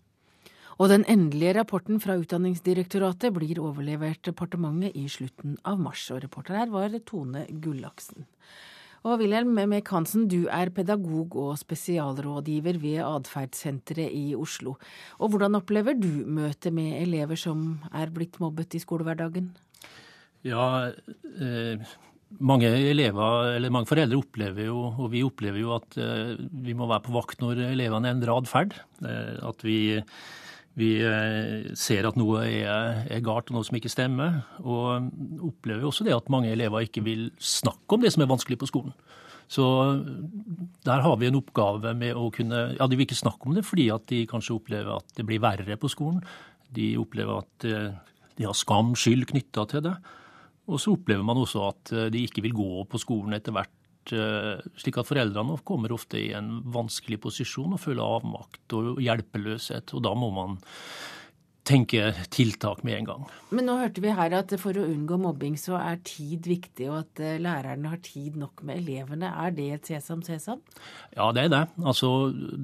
Og den endelige rapporten fra Utdanningsdirektoratet blir overlevert departementet i slutten av mars. Og reporter her var Tone Gullaksen. Og Wilhelm Mek du er pedagog og spesialrådgiver ved Atferdssenteret i Oslo. Og hvordan opplever du møtet med elever som er blitt mobbet i skolehverdagen? Ja, eh, mange elever, eller mange foreldre opplever jo, og vi opplever jo at eh, vi må være på vakt når elevene endrer atferd. Eh, at vi vi eh, ser at noe er, er galt og noe som ikke stemmer. Og opplever også det at mange elever ikke vil snakke om det som er vanskelig på skolen. Så der har vi en oppgave med å kunne Ja, de vil ikke snakke om det fordi at de kanskje opplever at det blir verre på skolen. De opplever at eh, de har skam, skyld knytta til det. Og så opplever man også at eh, de ikke vil gå på skolen etter hvert slik at foreldrene kommer ofte i en vanskelig posisjon og føler avmakt og hjelpeløshet. Og da må man tenke tiltak med en gang. Men nå hørte vi her at for å unngå mobbing så er tid viktig, og at eh, lærerne har tid nok med elevene. Er det et sesam sesam? Ja, det er det. Altså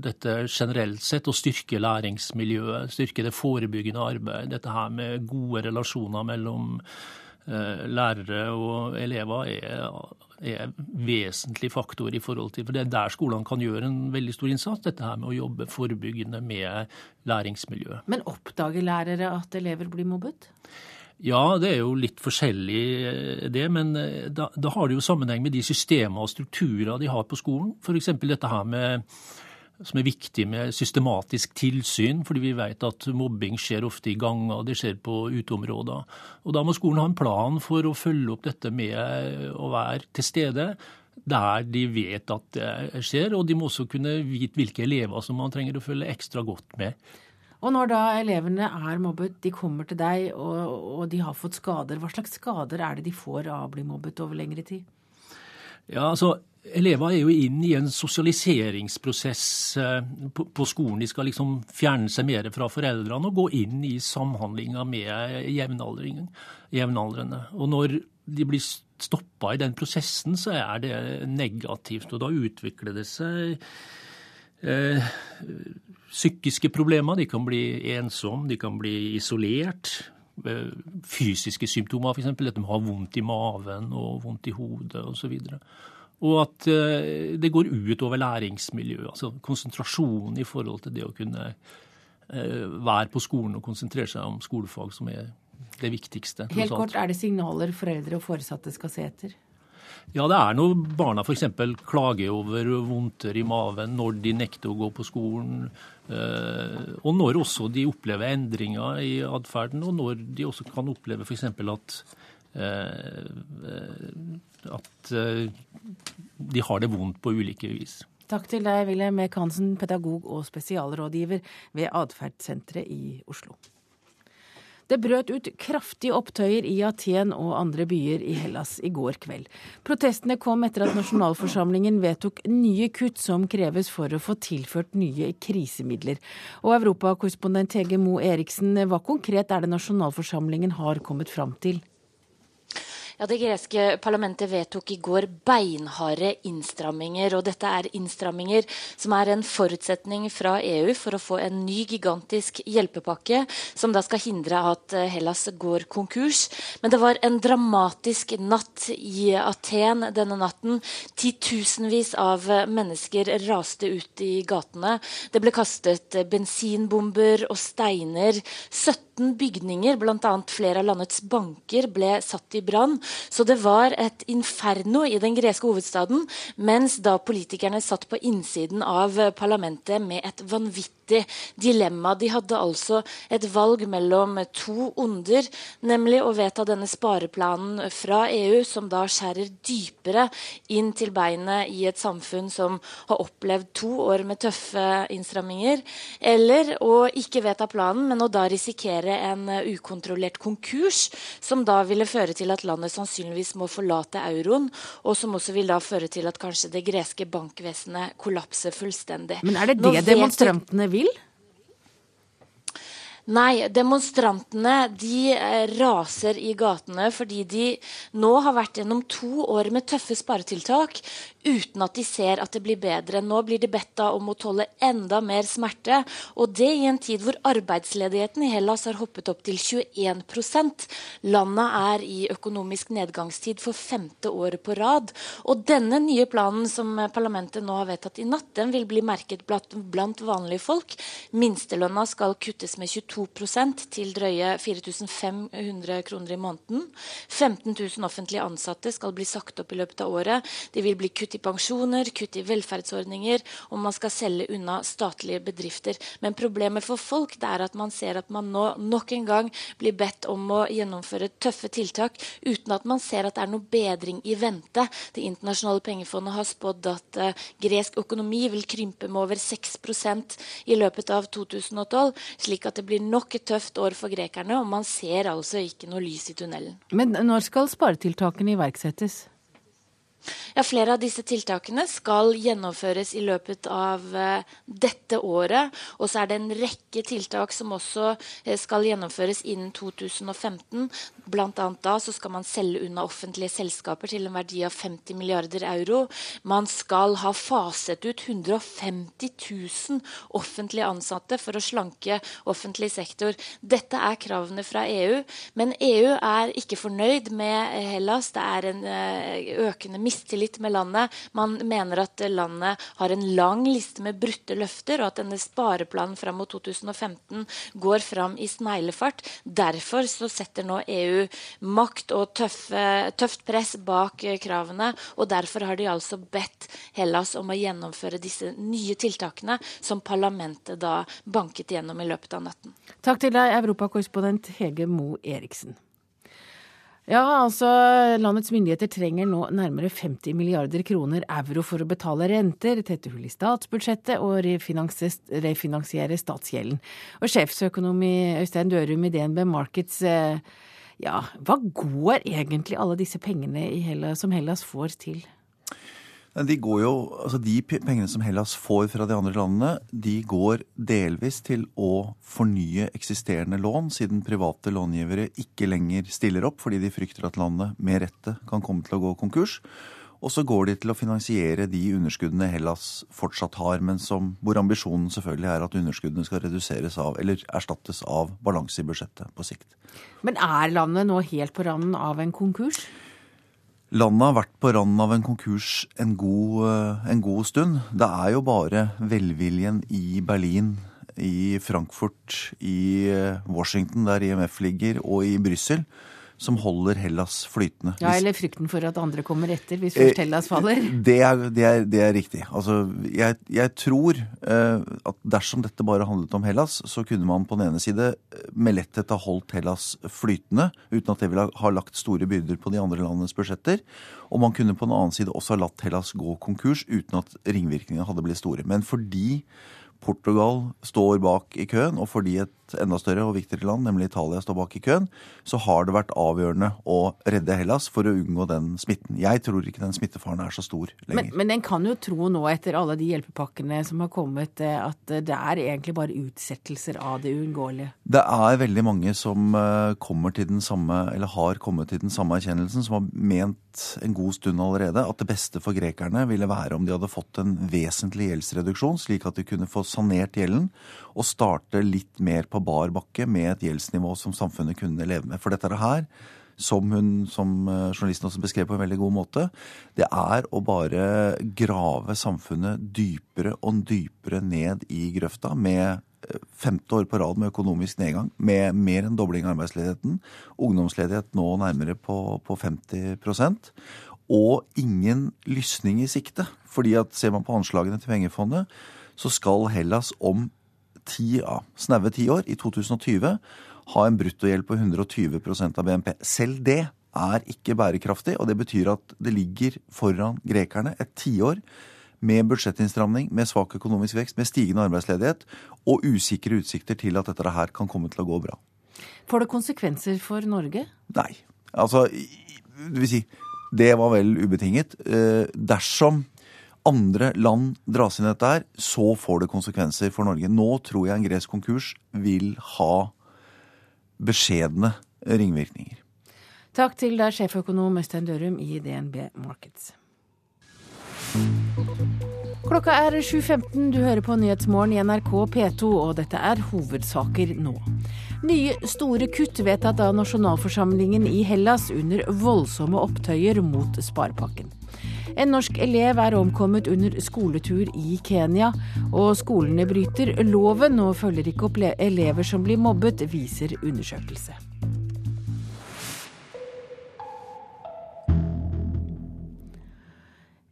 dette generelt sett å styrke læringsmiljøet, styrke det forebyggende arbeidet, Dette her med gode relasjoner mellom eh, lærere og elever er er vesentlig faktor i forhold til For det er der skolene kan gjøre en veldig stor innsats, dette her med å jobbe forebyggende med læringsmiljøet. Men oppdager lærere at elever blir mobbet? Ja, det er jo litt forskjellig eh, det, men eh, da, da har det jo sammenheng med de systemer og strukturer de har på skolen. F.eks. dette her med som er viktig med systematisk tilsyn, fordi vi vet at mobbing skjer ofte i ganger, det skjer på uteområder. Og Da må skolen ha en plan for å følge opp dette med å være til stede der de vet at det skjer, og de må også kunne vite hvilke elever som man trenger å følge ekstra godt med. Og når da elevene er mobbet, de kommer til deg og, og de har fått skader, hva slags skader er det de får av å bli mobbet over lengre tid? Ja, altså Elever er jo inn i en sosialiseringsprosess eh, på skolen. De skal liksom fjerne seg mer fra foreldrene og gå inn i samhandlinga med jevnaldrende. Og når de blir stoppa i den prosessen, så er det negativt. Og da utvikler det seg eh, psykiske problemer. De kan bli ensomme, de kan bli isolert. Eh, fysiske symptomer, f.eks. At de har vondt i maven og vondt i hodet osv. Og at eh, det går ut over læringsmiljøet. Altså konsentrasjonen i forhold til det å kunne eh, være på skolen og konsentrere seg om skolefag, som er det viktigste. Helt kort, er det signaler foreldre og foresatte skal se etter? Ja, det er når barna f.eks. klager over vondter i maven når de nekter å gå på skolen. Eh, og når også de opplever endringer i atferden, og når de også kan oppleve f.eks. at at eh, de har det vondt på ulike vis. Takk til deg, Wilhelm Eek Hansen, pedagog og spesialrådgiver ved Atferdssenteret i Oslo. Det brøt ut kraftige opptøyer i Aten og andre byer i Hellas i går kveld. Protestene kom etter at nasjonalforsamlingen vedtok nye kutt som kreves for å få tilført nye krisemidler. Og europakorrespondent Hege Moe Eriksen, hva konkret er det nasjonalforsamlingen har kommet fram til? Ja, Det greske parlamentet vedtok i går beinharde innstramminger. og Dette er innstramminger som er en forutsetning fra EU for å få en ny gigantisk hjelpepakke, som da skal hindre at eh, Hellas går konkurs. Men det var en dramatisk natt i Aten denne natten. Titusenvis av mennesker raste ut i gatene. Det ble kastet bensinbomber og steiner. 17 bygninger, bl.a. flere av landets banker, ble satt i brann. Så det var et inferno i den greske hovedstaden, mens da politikerne satt på innsiden av parlamentet med et vanvittig dilemma. De hadde altså et valg mellom to onder, nemlig å vedta denne spareplanen fra EU, som da skjærer dypere inn til beinet i et samfunn som har opplevd to år med tøffe innstramminger, eller å ikke vedta planen, men å da risikere en ukontrollert konkurs, som da ville føre til at landet sannsynligvis må forlate euroen, og som også vil da føre til at kanskje det greske bankvesenet kollapser fullstendig. Men er det det demonstrantene vil? Nei, demonstrantene de eh, raser i gatene fordi de nå har vært gjennom to år med tøffe sparetiltak uten at de ser at det blir bedre. Nå blir de bedt om å tåle enda mer smerte. Og det i en tid hvor arbeidsledigheten i Hellas har hoppet opp til 21% Landet er i økonomisk nedgangstid for femte året på rad. Og denne nye planen som parlamentet nå har vedtatt i natt, den vil bli merket blant vanlige folk. Minstelønna skal kuttes med 22% til drøye 4500 kroner i måneden. 15 000 offentlige ansatte skal bli sagt opp i løpet av året. De vil bli kutt kutt i pensjoner, kutt i velferdsordninger, og man skal selge unna statlige bedrifter. Men problemet for folk det er at man ser at man nå nok en gang blir bedt om å gjennomføre tøffe tiltak uten at man ser at det er noe bedring i vente. Det internasjonale pengefondet har spådd at uh, gresk økonomi vil krympe med over 6% i løpet av 2012, slik at det blir nok et tøft år for grekerne, og man ser altså ikke noe lys i tunnelen. Men når skal sparetiltakene iverksettes? Ja, Flere av disse tiltakene skal gjennomføres i løpet av uh, dette året. Og så er det en rekke tiltak som også uh, skal gjennomføres innen 2015. Blant annet da så skal man selge unna offentlige selskaper til en verdi av 50 milliarder euro. Man skal ha faset ut 150 000 offentlige ansatte for å slanke offentlig sektor. Dette er kravene fra EU. Men EU er ikke fornøyd med Hellas. Det er en uh, økende mistillit mistillit med landet. Man mener at landet har en lang liste med brutte løfter, og at denne spareplanen fram mot 2015 går fram i sneglefart. Derfor så setter nå EU makt og tøffe, tøft press bak kravene, og derfor har de altså bedt Hellas om å gjennomføre disse nye tiltakene som parlamentet da banket gjennom i løpet av natten. Takk til deg, europakorrespondent Hege Moe Eriksen. Ja, altså landets myndigheter trenger nå nærmere 50 milliarder kroner euro for å betale renter, tette hull i statsbudsjettet og refinansiere statsgjelden. Og sjefsøkonom i Øystein Dørum i DNB Markets, eh, ja, hva går egentlig alle disse pengene Hellas, som Hellas får til? De, jo, altså de pengene som Hellas får fra de andre landene, de går delvis til å fornye eksisterende lån, siden private långivere ikke lenger stiller opp fordi de frykter at landet med rette kan komme til å gå konkurs. Og så går de til å finansiere de underskuddene Hellas fortsatt har, men som, hvor ambisjonen selvfølgelig er at underskuddene skal reduseres av, eller erstattes av balanse i budsjettet på sikt. Men er landet nå helt på randen av en konkurs? Landet har vært på randen av en konkurs en god, eh, en god, stund. Det er jo bare velviljen i Berlin, i Frankfurt, i eh, Washington, der IMF ligger, og i Brussel som holder Hellas flytende. Ja, Eller frykten for at andre kommer etter, hvis først eh, Hellas faller. Det er, det er, det er riktig. Altså, jeg, jeg tror eh, at dersom dette bare handlet om Hellas, så kunne man på den ene side eh, med letthet ha holdt Hellas flytende, uten at det ville ha lagt store byrder på de andre landenes budsjetter. Og man kunne på den annen side også ha latt Hellas gå konkurs uten at ringvirkningene hadde blitt store. Men fordi Portugal står bak i køen, og fordi et enda større og viktigere land, nemlig Italia, står bak i køen, så har det vært avgjørende å redde Hellas for å unngå den smitten. Jeg tror ikke den smittefaren er så stor lenger. Men, men en kan jo tro nå, etter alle de hjelpepakkene som har kommet, eh, at det er egentlig bare utsettelser av det uunngåelige? Det er veldig mange som eh, kommer til den samme, eller har kommet til den samme erkjennelsen, som har ment en god stund allerede at det beste for grekerne ville være om de hadde fått en vesentlig gjeldsreduksjon, slik at de kunne få sanert gjelden og starte litt mer på bar bakke med et gjeldsnivå som samfunnet kunne leve med. For dette her som hun som eh, journalisten også beskrev på en veldig god måte, det er å bare grave samfunnet dypere og dypere ned i grøfta med eh, femte år på rad med økonomisk nedgang, med mer enn dobling av arbeidsledigheten, ungdomsledighet nå nærmere på, på 50% og ingen lysning i sikte. Fordi at ser man på anslagene til pengefondet, så skal Hellas om ti, ja, snaue ti år, i 2020, ha en bruttogjeld på 120% av BNP. Selv det er ikke bærekraftig, og det betyr at det ligger foran grekerne et tiår med budsjettinnstramning, med svak økonomisk vekst, med stigende arbeidsledighet og usikre utsikter til at dette her kan komme til å gå bra. Får det konsekvenser for Norge? Nei. Altså, det vil si, det var vel ubetinget. Eh, dersom andre land dras inn i dette her, så får det konsekvenser for Norge. Nå tror jeg en gresk konkurs vil ha beskjedne ringvirkninger. Takk til deg, sjeføkonom Øystein Dørum i DNB Markets. Klokka er 7.15, du hører på Nyhetsmorgen i NRK P2, og dette er hovedsaker nå. Nye store kutt vedtatt av nasjonalforsamlingen i Hellas under voldsomme opptøyer mot sparepakken. En norsk elev er omkommet under skoletur i Kenya, og skolene bryter loven og følger ikke opp elever som blir mobbet, viser undersøkelse.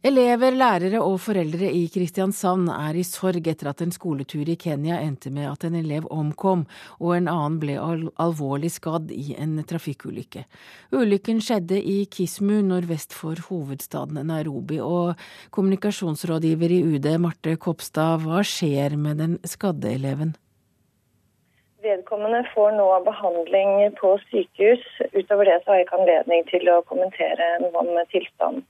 Elever, lærere og foreldre i Kristiansand er i sorg etter at en skoletur i Kenya endte med at en elev omkom og en annen ble alvorlig skadd i en trafikkulykke. Ulykken skjedde i Kismu nordvest for hovedstaden Nairobi, og kommunikasjonsrådgiver i UD Marte Kopstad, hva skjer med den skadde eleven? Vedkommende får nå behandling på sykehus. Utover det så har jeg ikke anledning til å kommentere noe om tilstanden.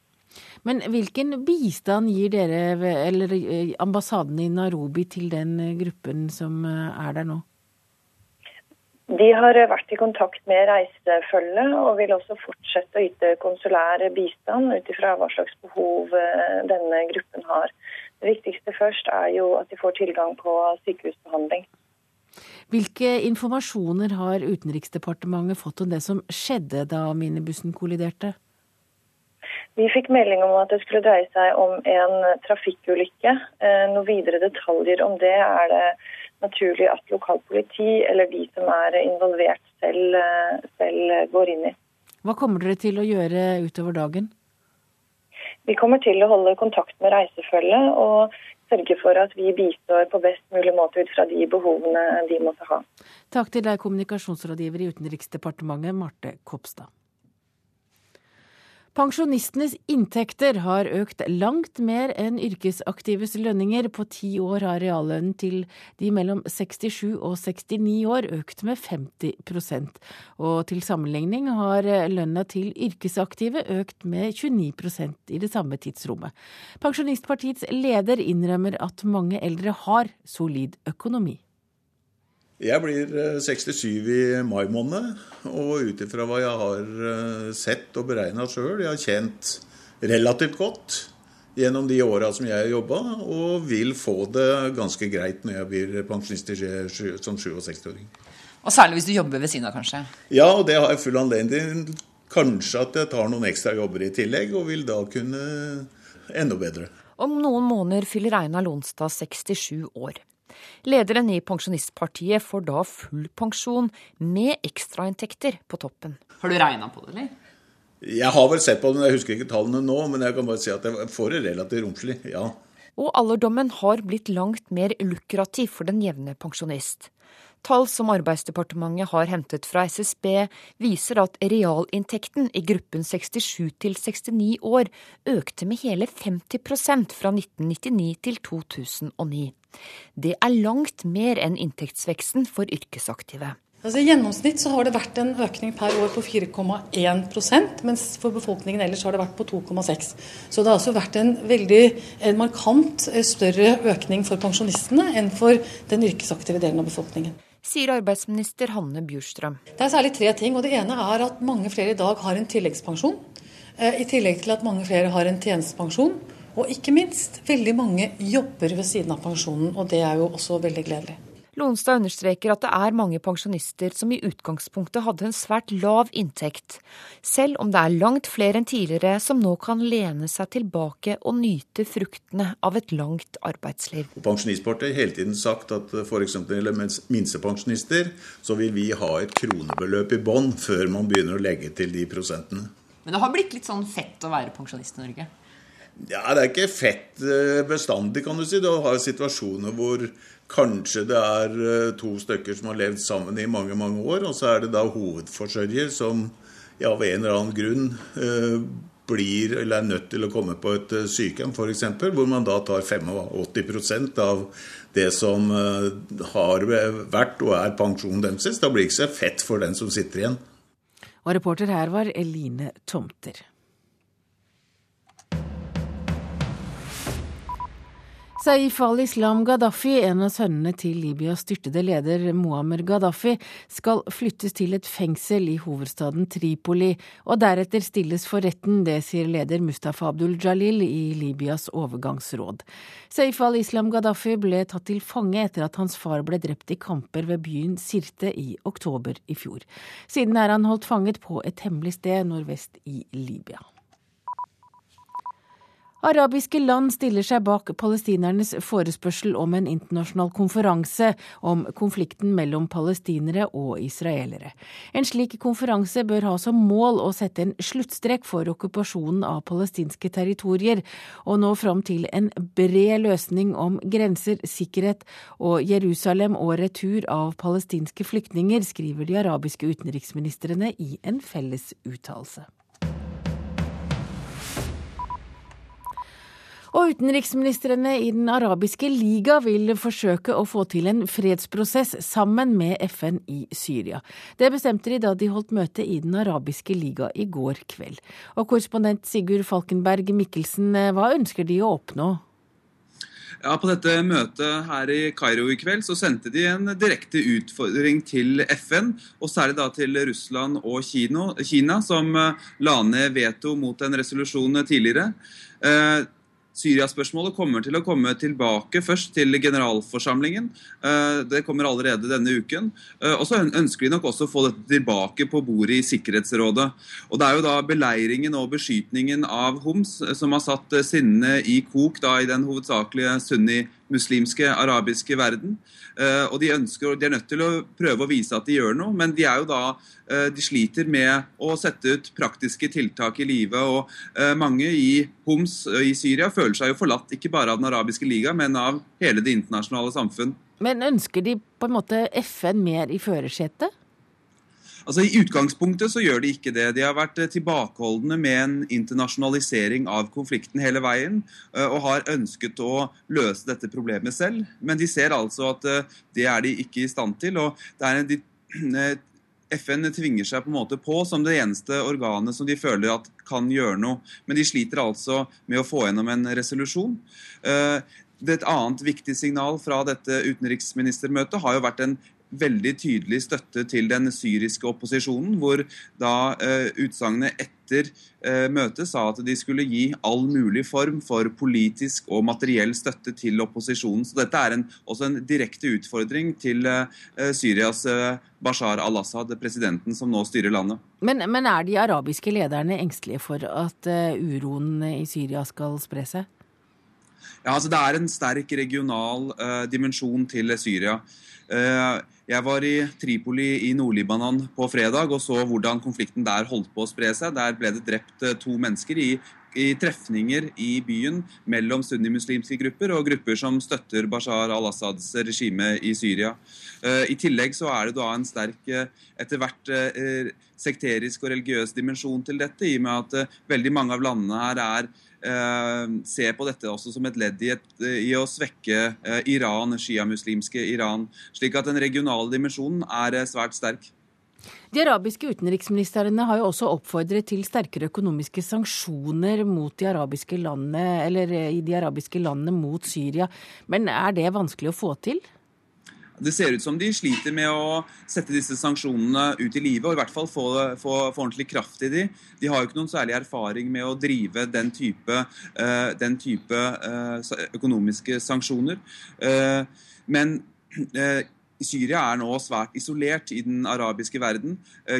Men hvilken bistand gir dere, eller eh, ambassaden i Nairobi, til den eh, gruppen som eh, er der nå? De har vært i kontakt med reisefølget og vil også fortsette å yte konsulær bistand ut ifra hva slags behov denne gruppen har. Det viktigste først er jo at de får tilgang på sykehusbehandling. Hvilke informasjoner har Utenriksdepartementet fått om det som skjedde da minibussen kolliderte? Vi fikk melding om at det skulle dreie seg om en trafikkulykke. Eh, noen videre detaljer om det er det naturlig at lokalpoliti eller de som er involvert selv, eh, selv går inn i. Hva kommer dere til å gjøre utover dagen? Vi kommer til å holde kontakt med reisefølget og sørge for at vi bistår på best mulig måte ut fra de behovene de måtte ha. Takk til deg, kommunikasjonsrådgiver i Utenriksdepartementet, Marte Kopstad. Pensjonistenes inntekter har økt langt mer enn yrkesaktives lønninger. På ti år har reallønnen til de mellom 67 og 69 år økt med 50% Og til sammenligning har lønna til yrkesaktive økt med 29% i det samme tidsrommet. Pensjonistpartiets leder innrømmer at mange eldre har solid økonomi. Jeg blir 67 eh, i mai måned, og ut ifra hva jeg har eh, sett og beregna sjøl Jeg har tjent relativt godt gjennom de åra som jeg har jobba, og vil få det ganske greit når jeg blir pensjonist som 67-åring. Og særlig hvis du jobber ved siden av, kanskje? Ja, og det har jeg full anledning til. Kanskje at jeg tar noen ekstra jobber i tillegg, og vil da kunne enda bedre. Om noen måneder fyller Einar Lonstad 67 år. Lederen i Pensjonistpartiet får da full pensjon med ekstrainntekter på toppen. Har du regna på det, eller? Jeg har vel sett på det, men jeg husker ikke tallene nå, men jeg kan bare si at jeg får det relativt romslig, ja. Og alderdommen har blitt langt mer lukrativ for den jevne pensjonist. Tall som Arbeidsdepartementet har hentet fra SSB, viser at realinntekten i gruppen 67 til 69 år økte med hele 50% fra 1999 til 2009. Det er langt mer enn inntektsveksten for yrkesaktive. Altså, I gjennomsnitt så har det vært en økning per år på 4,1% mens for befolkningen ellers har det vært på 2,6 Så det har altså vært en veldig en markant eh, større økning for pensjonistene enn for den yrkesaktive delen av befolkningen. Sier arbeidsminister Hanne Bjurstrøm. Det er særlig tre ting. og Det ene er at mange flere i dag har en tilleggspensjon. Eh, I tillegg til at mange flere har en tjenestepensjon. Og ikke minst, veldig mange jobber ved siden av pensjonen, og det er jo også veldig gledelig. Lonstad understreker at det er mange pensjonister som i utgangspunktet hadde en svært lav inntekt, selv om det er langt flere enn tidligere som nå kan lene seg tilbake og nyte fruktene av et langt arbeidsliv. Pensjonistpartiet har hele tiden sagt at f.eks. minstepensjonister, så vil vi ha et kronebeløp i bånn før man begynner å legge til de prosentene. Men det har blitt litt sånn fett å være pensjonist i Norge? Ja, Det er ikke fett eh, bestandig, kan du si. Du har situasjoner hvor kanskje det er eh, to stykker som har levd sammen i mange mange år, og så er det da hovedforsørger som ja, av en eller annen grunn eh, blir eller er nødt til å komme på et sykehjem f.eks., hvor man da tar 85% av det som har vært og er pensjonen deres. Da blir det ikke så fett for den som sitter igjen. Og reporter her var Eline Tomter. Saif al-Islam Gaddafi, en av sønnene til Libyas styrtede leder Muammer Gaddafi, skal flyttes til et fengsel i hovedstaden Tripoli, og deretter stilles for retten. Det sier leder Mustafa Abdul Jalil i Libyas overgangsråd. Saif al-Islam Gaddafi ble tatt til fange etter at hans far ble drept i kamper ved byen Sirte i oktober i fjor. Siden er han holdt fanget på et hemmelig sted nordvest i Libya. Arabiske land stiller seg bak palestinernes forespørsel om en internasjonal konferanse om konflikten mellom palestinere og israelere. En slik konferanse bør ha som mål å sette en sluttstrek for okkupasjonen av palestinske territorier, og nå fram til en bred løsning om grenser, sikkerhet og Jerusalem og retur av palestinske flyktninger, skriver de arabiske utenriksministrene i en felles uttalelse. Og utenriksministrene i Den arabiske liga vil forsøke å få til en fredsprosess sammen med FN i Syria. Det bestemte de da de holdt møte i Den arabiske liga i går kveld. Og korrespondent Sigurd Falkenberg Mikkelsen, hva ønsker de å oppnå? Ja, På dette møtet her i Kairo i kveld så sendte de en direkte utfordring til FN, og særlig da til Russland og Kina, som la ned veto mot en resolusjon tidligere. Syriaspørsmålet kommer til å komme tilbake først til generalforsamlingen. Eh, det kommer allerede denne uken. Eh, og så ønsker de nok også å få dette tilbake på bordet i Sikkerhetsrådet. Og Det er jo da beleiringen og beskytningen av Homs eh, som har satt sinnene i kok da i den hovedsakelige sunni-muslimske arabiske verden. Og de, ønsker, de er nødt til å prøve å vise at de gjør noe, men de er jo da Eh, de sliter med å sette ut praktiske tiltak i livet. og eh, Mange i Homs eh, i Syria føler seg jo forlatt ikke bare av Den arabiske liga, men av hele det internasjonale samfunn. Men ønsker de på en måte FN mer i førersetet? Altså I utgangspunktet så gjør de ikke det. De har vært tilbakeholdne med en internasjonalisering av konflikten hele veien, og har ønsket å løse dette problemet selv. Men de ser altså at det er de ikke i stand til. og det er en FN tvinger seg på en måte på som det eneste organet som de føler at kan gjøre noe. Men de sliter altså med å få gjennom en resolusjon. Eh, et annet viktig signal fra dette utenriksministermøtet har jo vært en veldig tydelig støtte til den syriske opposisjonen, hvor da eh, utsagnet etter eh, møtet sa at de skulle gi all mulig form for politisk og materiell støtte til opposisjonen. Så dette er en, også en direkte utfordring til eh, Syrias Bashar al-Assad, presidenten som nå styrer landet. Men, men, er de arabiske lederne engstelige for at uroen i Syria skal spre seg? Ja, altså Det er en sterk regional dimensjon til Syria. Uh, jeg var i Tripoli i Nord-Libanon på fredag og så hvordan konflikten der holdt på å spre seg. Der ble det drept eh, to mennesker i, i trefninger i byen mellom sunnimuslimske grupper og grupper som støtter Bashar al-Assads regime i Syria. Eh, I tillegg så er det da en sterk, eh, etter hvert sekterisk og religiøs dimensjon til dette, i og med at veldig mange av landene her er ser på dette også som et ledd i, et, i å svekke eh, Iran, sjiamuslimske Iran. Slik at den regionale dimensjonen er eh, svært sterk. De arabiske utenriksministrene har jo også oppfordret til sterkere økonomiske sanksjoner mot de arabiske landene, eller i de arabiske landene mot Syria. Men er det vanskelig å få til? Det ser ut som de sliter med å sette disse sanksjonene ut i livet, og i hvert fall få, få, få ordentlig kraft i de. De har jo ikke noen særlig erfaring med å drive den type, uh, den type uh, økonomiske sanksjoner. Uh, men Syria er nå svært isolert i den arabiske verden.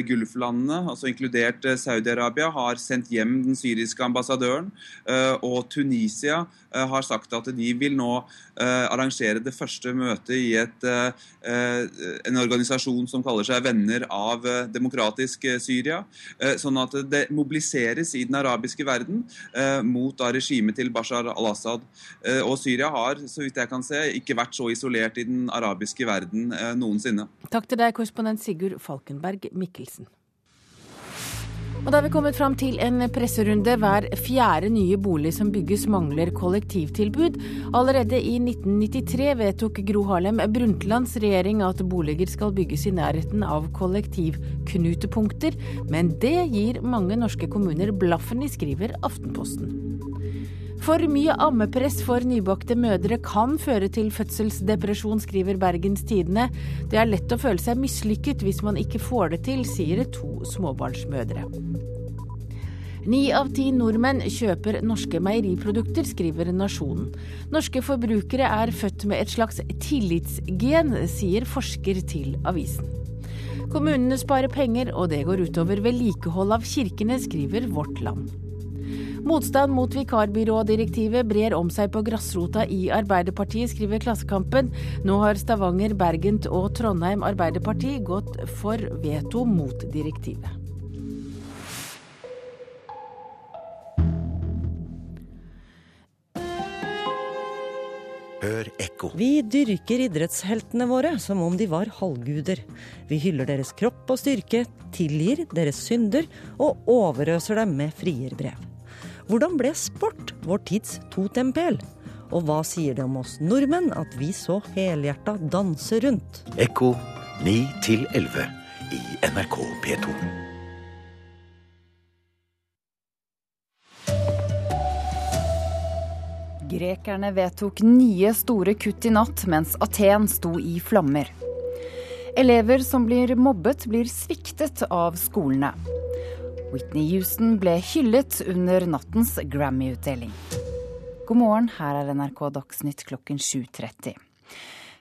Gulflandene, altså inkludert Saudi-Arabia, har sendt hjem den syriske ambassadøren. Og Tunisia har sagt at de vil nå arrangere det første møtet i et, en organisasjon som kaller seg Venner av demokratisk Syria. Sånn at det mobiliseres i den arabiske verden mot da regimet til Bashar al-Assad. Og Syria har, så vidt jeg kan se, ikke vært så isolert i den arabiske verden eh, noensinne. Takk til deg, korrespondent Sigurd Falkenberg Mikkelsen. Og da er vi kommet fram til en presserunde. Hver fjerde nye bolig som bygges mangler kollektivtilbud. Allerede i 1993 vedtok Gro Harlem Brundtlands regjering at boliger skal bygges i nærheten av kollektivknutepunkter, men det gir mange norske kommuner blaffen i, skriver Aftenposten. For mye ammepress for nybakte mødre kan føre til fødselsdepresjon, skriver Bergens Tidende. Det er lett å føle seg mislykket hvis man ikke får det til, sier to småbarnsmødre. Ni av ti nordmenn kjøper norske meieriprodukter, skriver Nasjonen. Norske forbrukere er født med et slags tillitsgen, sier forsker til avisen. Kommunene sparer penger, og det går utover vedlikehold av kirkene, skriver Vårt Land. Motstand mot vikarbyrådirektivet brer om seg på grasrota i Arbeiderpartiet, skriver Klassekampen. Nå har Stavanger, Bergen og Trondheim Arbeiderparti gått for veto mot direktivet. Hør ekko. Vi dyrker idrettsheltene våre som om de var halvguder. Vi hyller deres kropp og styrke, tilgir deres synder og overøser dem med frierbrev. Hvordan ble sport vår tids totempel? Og hva sier det om oss nordmenn at vi så helhjerta danser rundt? Ekko 9 11 i NRK P2. Grekerne vedtok nye store kutt i natt, mens Aten sto i flammer. Elever som blir mobbet, blir sviktet av skolene. Whitney Houston ble hyllet under nattens Grammy-utdeling. God morgen, her er NRK Dagsnytt klokken 7.30.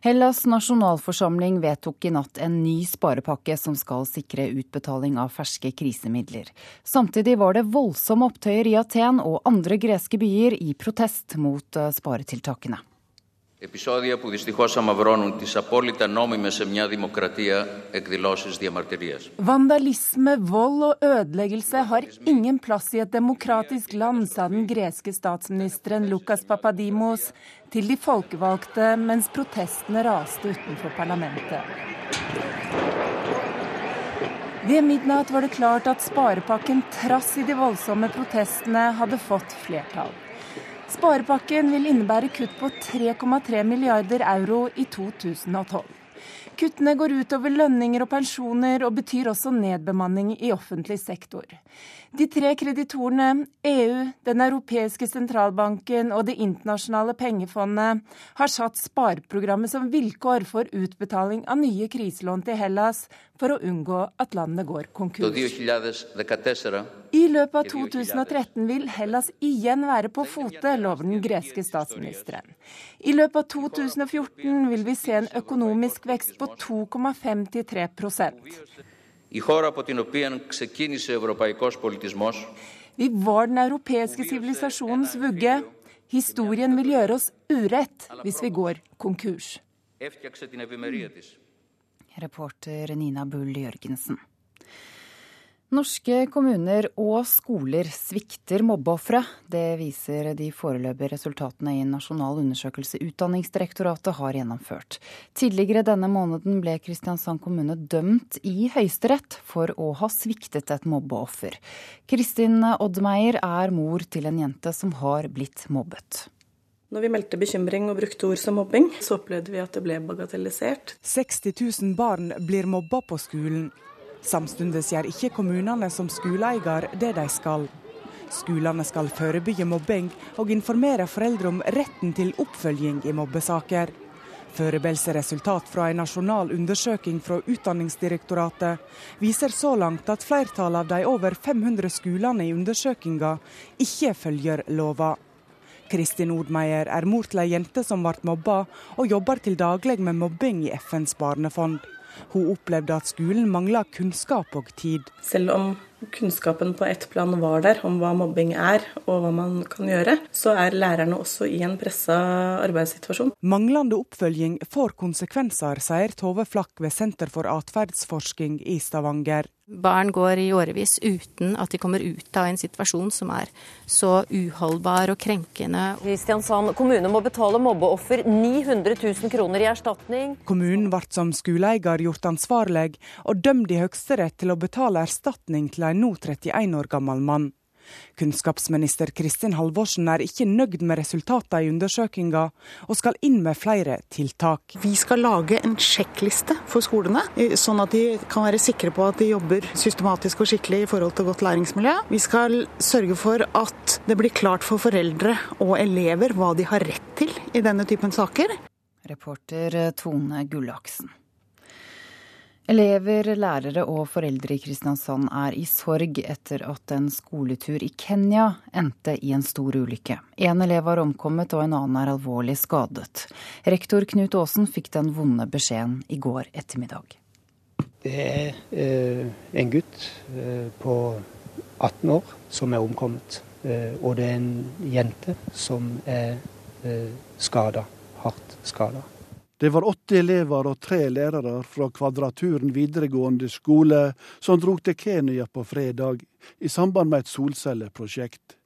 Hellas nasjonalforsamling vedtok i natt en ny sparepakke som skal sikre utbetaling av ferske krisemidler. Samtidig var det voldsomme opptøyer i Aten og andre greske byer i protest mot eh, sparetiltakene. Επισόδια που δυστυχώς αμαυρώνουν τις απόλυτα νόμιμες σε μια δημοκρατία εκδηλώσεις διαμαρτυρίας. Vandalisme, vold og ødeleggelse har ingen plass i et demokratisk land, sa den greske statsministeren Lukas Papadimos til de folkevalgte mens protestene raste utenfor parlamentet. Ved midnatt var det klart at sparepakken, trass i de voldsomme protestene, hadde fått flertall. Sparepakken vil innebære kutt på 3,3 milliarder euro i 2012. Kuttene går utover lønninger og pensjoner, og betyr også nedbemanning i offentlig sektor. De tre kreditorene, EU, Den europeiske sentralbanken og Det internasjonale pengefondet, har satt spareprogrammet som vilkår for utbetaling av nye kriselån til Hellas, for å unngå at landet går konkurs. I løpet av 2013 vil Hellas igjen være på fote, lover den greske statsministeren. I løpet av 2014 vil vi se en økonomisk vekst på 2,5-3 Vi var den europeiske sivilisasjonens vugge. Historien vil gjøre oss urett hvis vi går konkurs. Reporter Nina Bull Jørgensen. Norske kommuner og skoler svikter mobbeofre. Det viser de foreløpige resultatene i en nasjonal undersøkelse Utdanningsdirektoratet har gjennomført. Tidligere denne måneden ble Kristiansand kommune dømt i Høyesterett for å ha sviktet et mobbeoffer. Kristin Oddmeier er mor til en jente som har blitt mobbet. Når vi meldte bekymring og brukte ord som mobbing, så opplevde vi at det ble bagatellisert. 60 000 barn blir mobba på skolen. Samtidig gjør ikke kommunene som skoleeier det de skal. Skolene skal forebygge mobbing og informere foreldre om retten til oppfølging i mobbesaker. Foreløpige resultat fra en nasjonal undersøking fra Utdanningsdirektoratet viser så langt at flertallet av de over 500 skolene i undersøkinga ikke følger lova. Kristin Odmeier er mor til ei jente som ble mobba, og jobber til daglig med mobbing i FNs barnefond. Hun opplevde at skolen mangla kunnskap og tid. Selv om kunnskapen på ett plan var der om hva mobbing er og hva man kan gjøre, så er lærerne også i en pressa arbeidssituasjon. Manglende oppfølging får konsekvenser, sier Tove Flakk ved Senter for atferdsforsking i Stavanger. Barn går i årevis uten at de kommer ut av en situasjon som er så uholdbar og krenkende. Kristiansand kommune må betale mobbeoffer 900 000 kroner i erstatning. Kommunen ble som skoleeier gjort ansvarlig, og dømt i Høyesterett til å betale erstatning til en nå 31 år gammel mann. Kunnskapsminister Kristin Halvorsen er ikke nøyd med resultatene i undersøkelsen, og skal inn med flere tiltak. Vi skal lage en sjekkliste for skolene, sånn at de kan være sikre på at de jobber systematisk og skikkelig i forhold til godt læringsmiljø. Vi skal sørge for at det blir klart for foreldre og elever hva de har rett til i denne typen saker. Reporter Tone Gullaksen. Elever, lærere og foreldre i Kristiansand er i sorg etter at en skoletur i Kenya endte i en stor ulykke. En elev har omkommet og en annen er alvorlig skadet. Rektor Knut Aasen fikk den vonde beskjeden i går ettermiddag. Det er eh, en gutt eh, på 18 år som er omkommet. Eh, og det er en jente som er eh, skada, hardt skada. Det var åtte elever og tre lærere fra Kvadraturen videregående skole som dro til Kenya på fredag i samband med et solcelleprosjekt.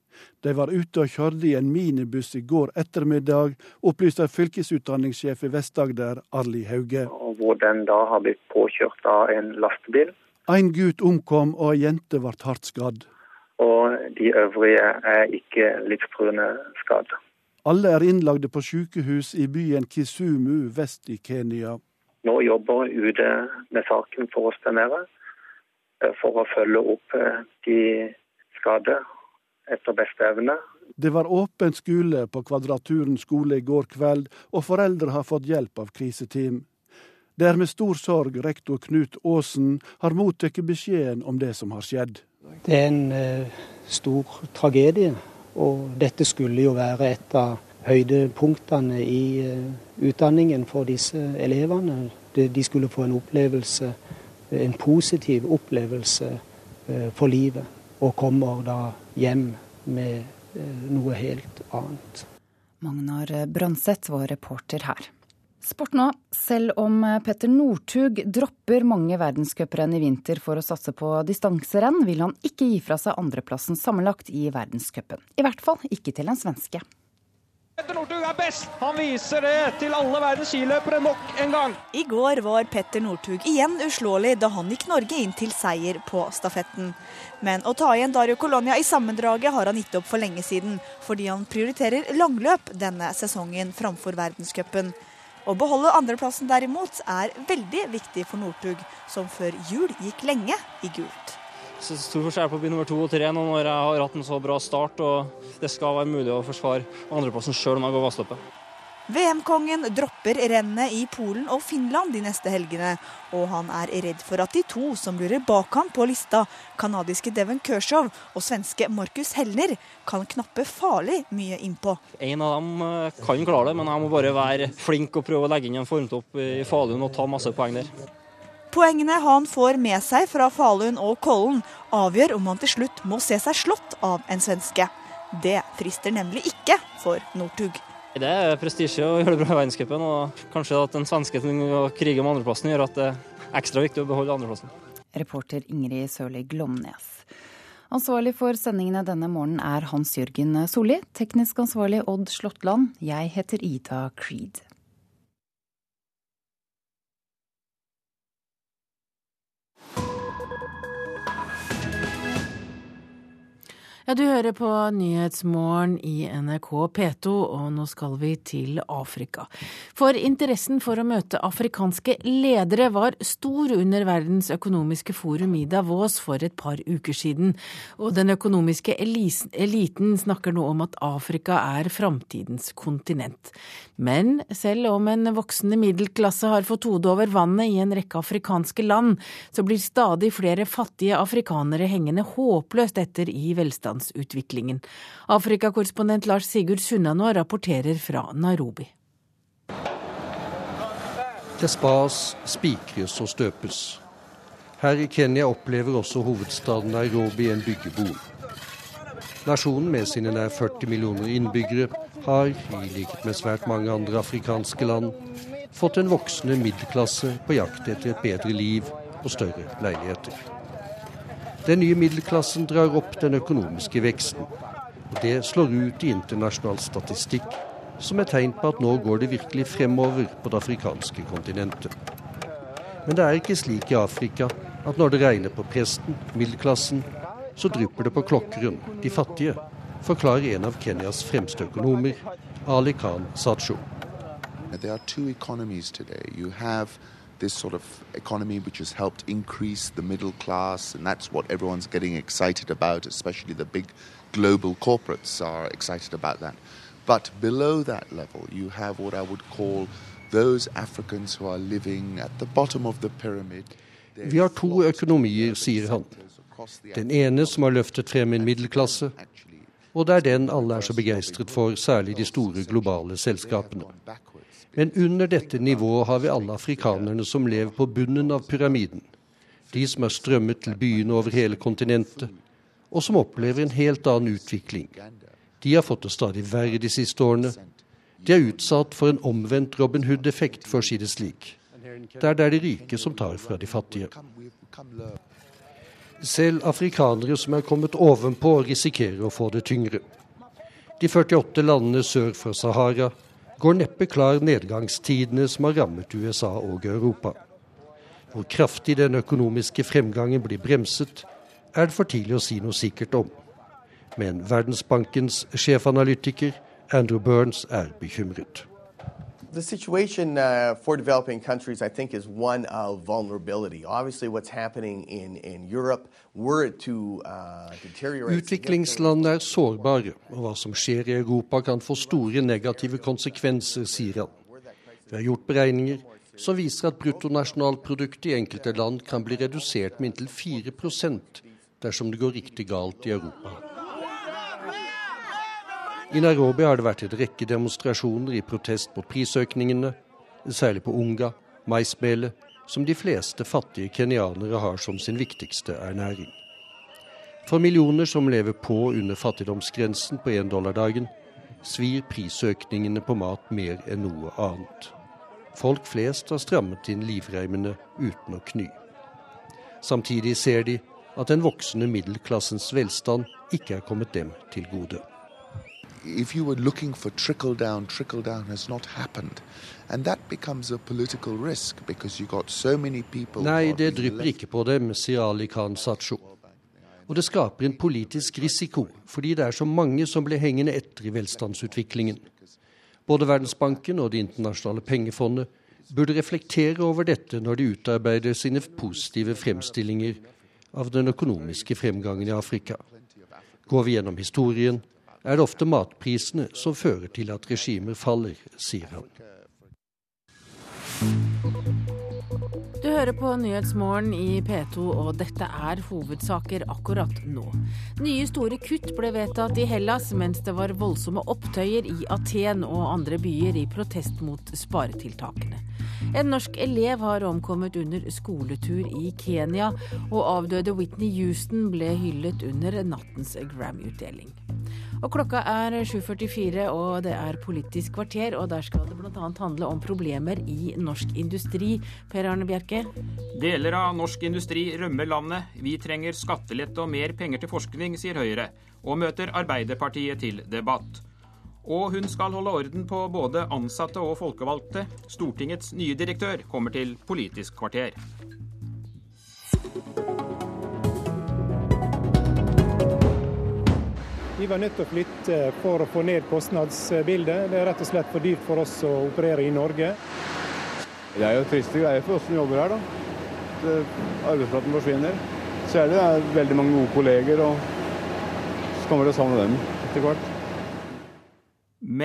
De var ute og kjørte i en minibuss i går ettermiddag, opplyser fylkesutdanningssjef i Vest-Agder, Arli Hauge. Hvor den da har blitt påkjørt av en lastebil. En gutt omkom og ei jente ble hardt skadd. Og de øvrige er ikke livstruende skadd. Alle er innlagde på sykehus i byen Kisumu vest i Kenya. Nå jobber UD med saken for oss der nede, for å følge opp eh, de skadde etter beste evne. Det var åpen skole på Kvadraturen skole i går kveld, og foreldre har fått hjelp av kriseteam. Det er med stor sorg rektor Knut Aasen har mottatt beskjeden om det som har skjedd. Det er en eh, stor tragedie. Og dette skulle jo være et av høydepunktene i eh, utdanningen for disse elevene. De skulle få en opplevelse, en positiv opplevelse eh, for livet, og kommer da hjem med eh, noe helt annet. Magnar Branseth var reporter her. Sport nå. Selv om Petter Northug dropper mange verdenscuprenn i vinter for å satse på distanserenn, vil han ikke gi fra seg andreplassen sammenlagt i verdenscupen. I hvert fall ikke til en svenske. Petter Northug er best! Han viser det til alle verdens skiløpere nok en gang. I går var Petter Northug igjen uslåelig da han gikk Norge inn til seier på stafetten. Men å ta igjen Dario Colonia i sammendraget har han gitt opp for lenge siden, fordi han prioriterer langløp denne sesongen framfor verdenscupen. Å beholde andreplassen derimot er veldig viktig for Northug, som før jul gikk lenge i gult. Så stor forskjell på by nummer to og tre nå når jeg har hatt en så bra start og det skal være mulig å forsvare andreplassen sjøl om jeg går vassløpet. VM-kongen dropper rennet i Polen og Finland de neste helgene, og han er redd for at de to som lurer bak ham på lista, kanadiske Devon Kershaw og svenske Markus Helner, kan knappe farlig mye innpå. En av dem eh, kan klare det, men jeg må bare være flink og prøve å legge inn en formtopp i Falun og ta masse poeng der. Poengene han får med seg fra Falun og Kollen, avgjør om han til slutt må se seg slått av en svenske. Det frister nemlig ikke for Northug. Det er prestisje å gjøre det bra i verdenscupen, og kanskje at den svenske å krige om andreplassen gjør at det er ekstra viktig å beholde andreplassen. Reporter Ingrid Sørli Glomnes. Ansvarlig for sendingene denne morgenen er Hans Jørgen Solli. Teknisk ansvarlig Odd Slåttland. Jeg heter Ida Creed. Ja, du hører på Nyhetsmorgen i NRK P2, og nå skal vi til Afrika. For interessen for å møte afrikanske ledere var stor under Verdens økonomiske forum i Davos for et par uker siden. Og den økonomiske eliten snakker nå om at Afrika er framtidens kontinent. Men selv om en voksende middelklasse har fått hodet over vannet i en rekke afrikanske land, så blir stadig flere fattige afrikanere hengende håpløst etter i velstand velstandsutviklingen. Afrikakorrespondent Lars Sigurd Sunnanå rapporterer fra Nairobi. Det spas, spikres og støpes. Her i Kenya opplever også hovedstaden Nairobi en byggeboom. Nasjonen med sine nær 40 millioner innbyggere har, i likhet med svært mange andre afrikanske land, fått en voksende middelklasse på jakt etter et bedre liv og større leiligheter. Den nye middelklassen drar opp den økonomiske veksten. og Det slår ut i internasjonal statistikk som et tegn på at nå går det virkelig fremover på det afrikanske kontinentet. Men det er ikke slik i Afrika at når det regner på presten, middelklassen, så drypper det på klokkeren, de fattige, forklarer en av Kenyas fremste økonomer, Ali Khan Sacho. There are two economies today. You have this sort of economy which has helped increase the middle class, and that's what everyone's getting excited about, especially the big global corporates are excited about that. But below that level, you have what I would call those Africans who are living at the bottom of the pyramid. Vi har to økonomier, sier han. Den ene som har løftet frem en middelklasse, og det er den alle er så begeistret for, særlig de store globale selskapene. Men under dette nivået har vi alle afrikanerne som lever på bunnen av pyramiden. De som er strømmet til byene over hele kontinentet, og som opplever en helt annen utvikling. De har fått det stadig verre de siste årene. De er utsatt for en omvendt Robin Hood-effekt, for å si det slik. Det er de rike som tar fra de fattige. Selv afrikanere som er kommet ovenpå, risikerer å få det tyngre. De 48 landene sør for Sahara går neppe klar nedgangstidene som har rammet USA og Europa. Hvor kraftig den økonomiske fremgangen blir bremset, er det for tidlig å si noe sikkert om. Men Verdensbankens sjefanalytiker Andrew Burns er bekymret. The situation uh, for developing countries, I think, is one of vulnerability. Obviously, what's happening in, in Europe, were it to uh, deteriorate Utviklingsland er sårbare, og hva som skjer i Europa kan få store negative konsekvenser, sier han. Vi har gjort beregninger som viser at bruttonasjonalproduktet i enkelte land kan bli redusert med inntil 4% dersom det går riktig galt i Europa. I Nairobi har det vært en rekke demonstrasjoner i protest mot prisøkningene, særlig på unga, maismelet, som de fleste fattige kenyanere har som sin viktigste ernæring. For millioner som lever på under fattigdomsgrensen på én dollar dagen, svir prisøkningene på mat mer enn noe annet. Folk flest har strammet inn livreimene uten å kny. Samtidig ser de at den voksende middelklassens velstand ikke er kommet dem til gode if you were looking for trickle down, trickle down has not happened. And that becomes a political risk because you got so many people Nei, det drypper ikke på dem, sier Ali Khan Sacho. Og det skaper en politisk risiko, fordi det er så mange som blir hengende etter i velstandsutviklingen. Både Verdensbanken og Det internasjonale pengefondet burde reflektere over dette når de utarbeider sine positive fremstillinger av den økonomiske fremgangen i Afrika. Går vi gjennom historien, er det ofte matprisene som fører til at regimer faller, sier han. Du hører på Nyhetsmorgen i P2, og dette er hovedsaker akkurat nå. Nye store kutt ble vedtatt i Hellas, mens det var voldsomme opptøyer i Aten og andre byer i protest mot sparetiltakene. En norsk elev har omkommet under skoletur i Kenya, og avdøde Whitney Houston ble hyllet under nattens Grammy-utdeling. Og klokka er 7.44, og det er Politisk kvarter, og der skal det bl.a. handle om problemer i norsk industri. Per Arne Bjerke? Deler av norsk industri rømmer landet. Vi trenger skattelette og mer penger til forskning, sier Høyre, og møter Arbeiderpartiet til debatt. Og hun skal holde orden på både ansatte og folkevalgte. Stortingets nye direktør kommer til Politisk kvarter. Vi var nødt til å flytte for å få ned kostnadsbildet. Det er rett og slett for dyrt for oss å operere i Norge. Det er jo triste greier for oss som jobber her, da. Arbeidsplassen forsvinner. Så er det veldig mange gode kolleger, og så kommer det å savne dem etter hvert.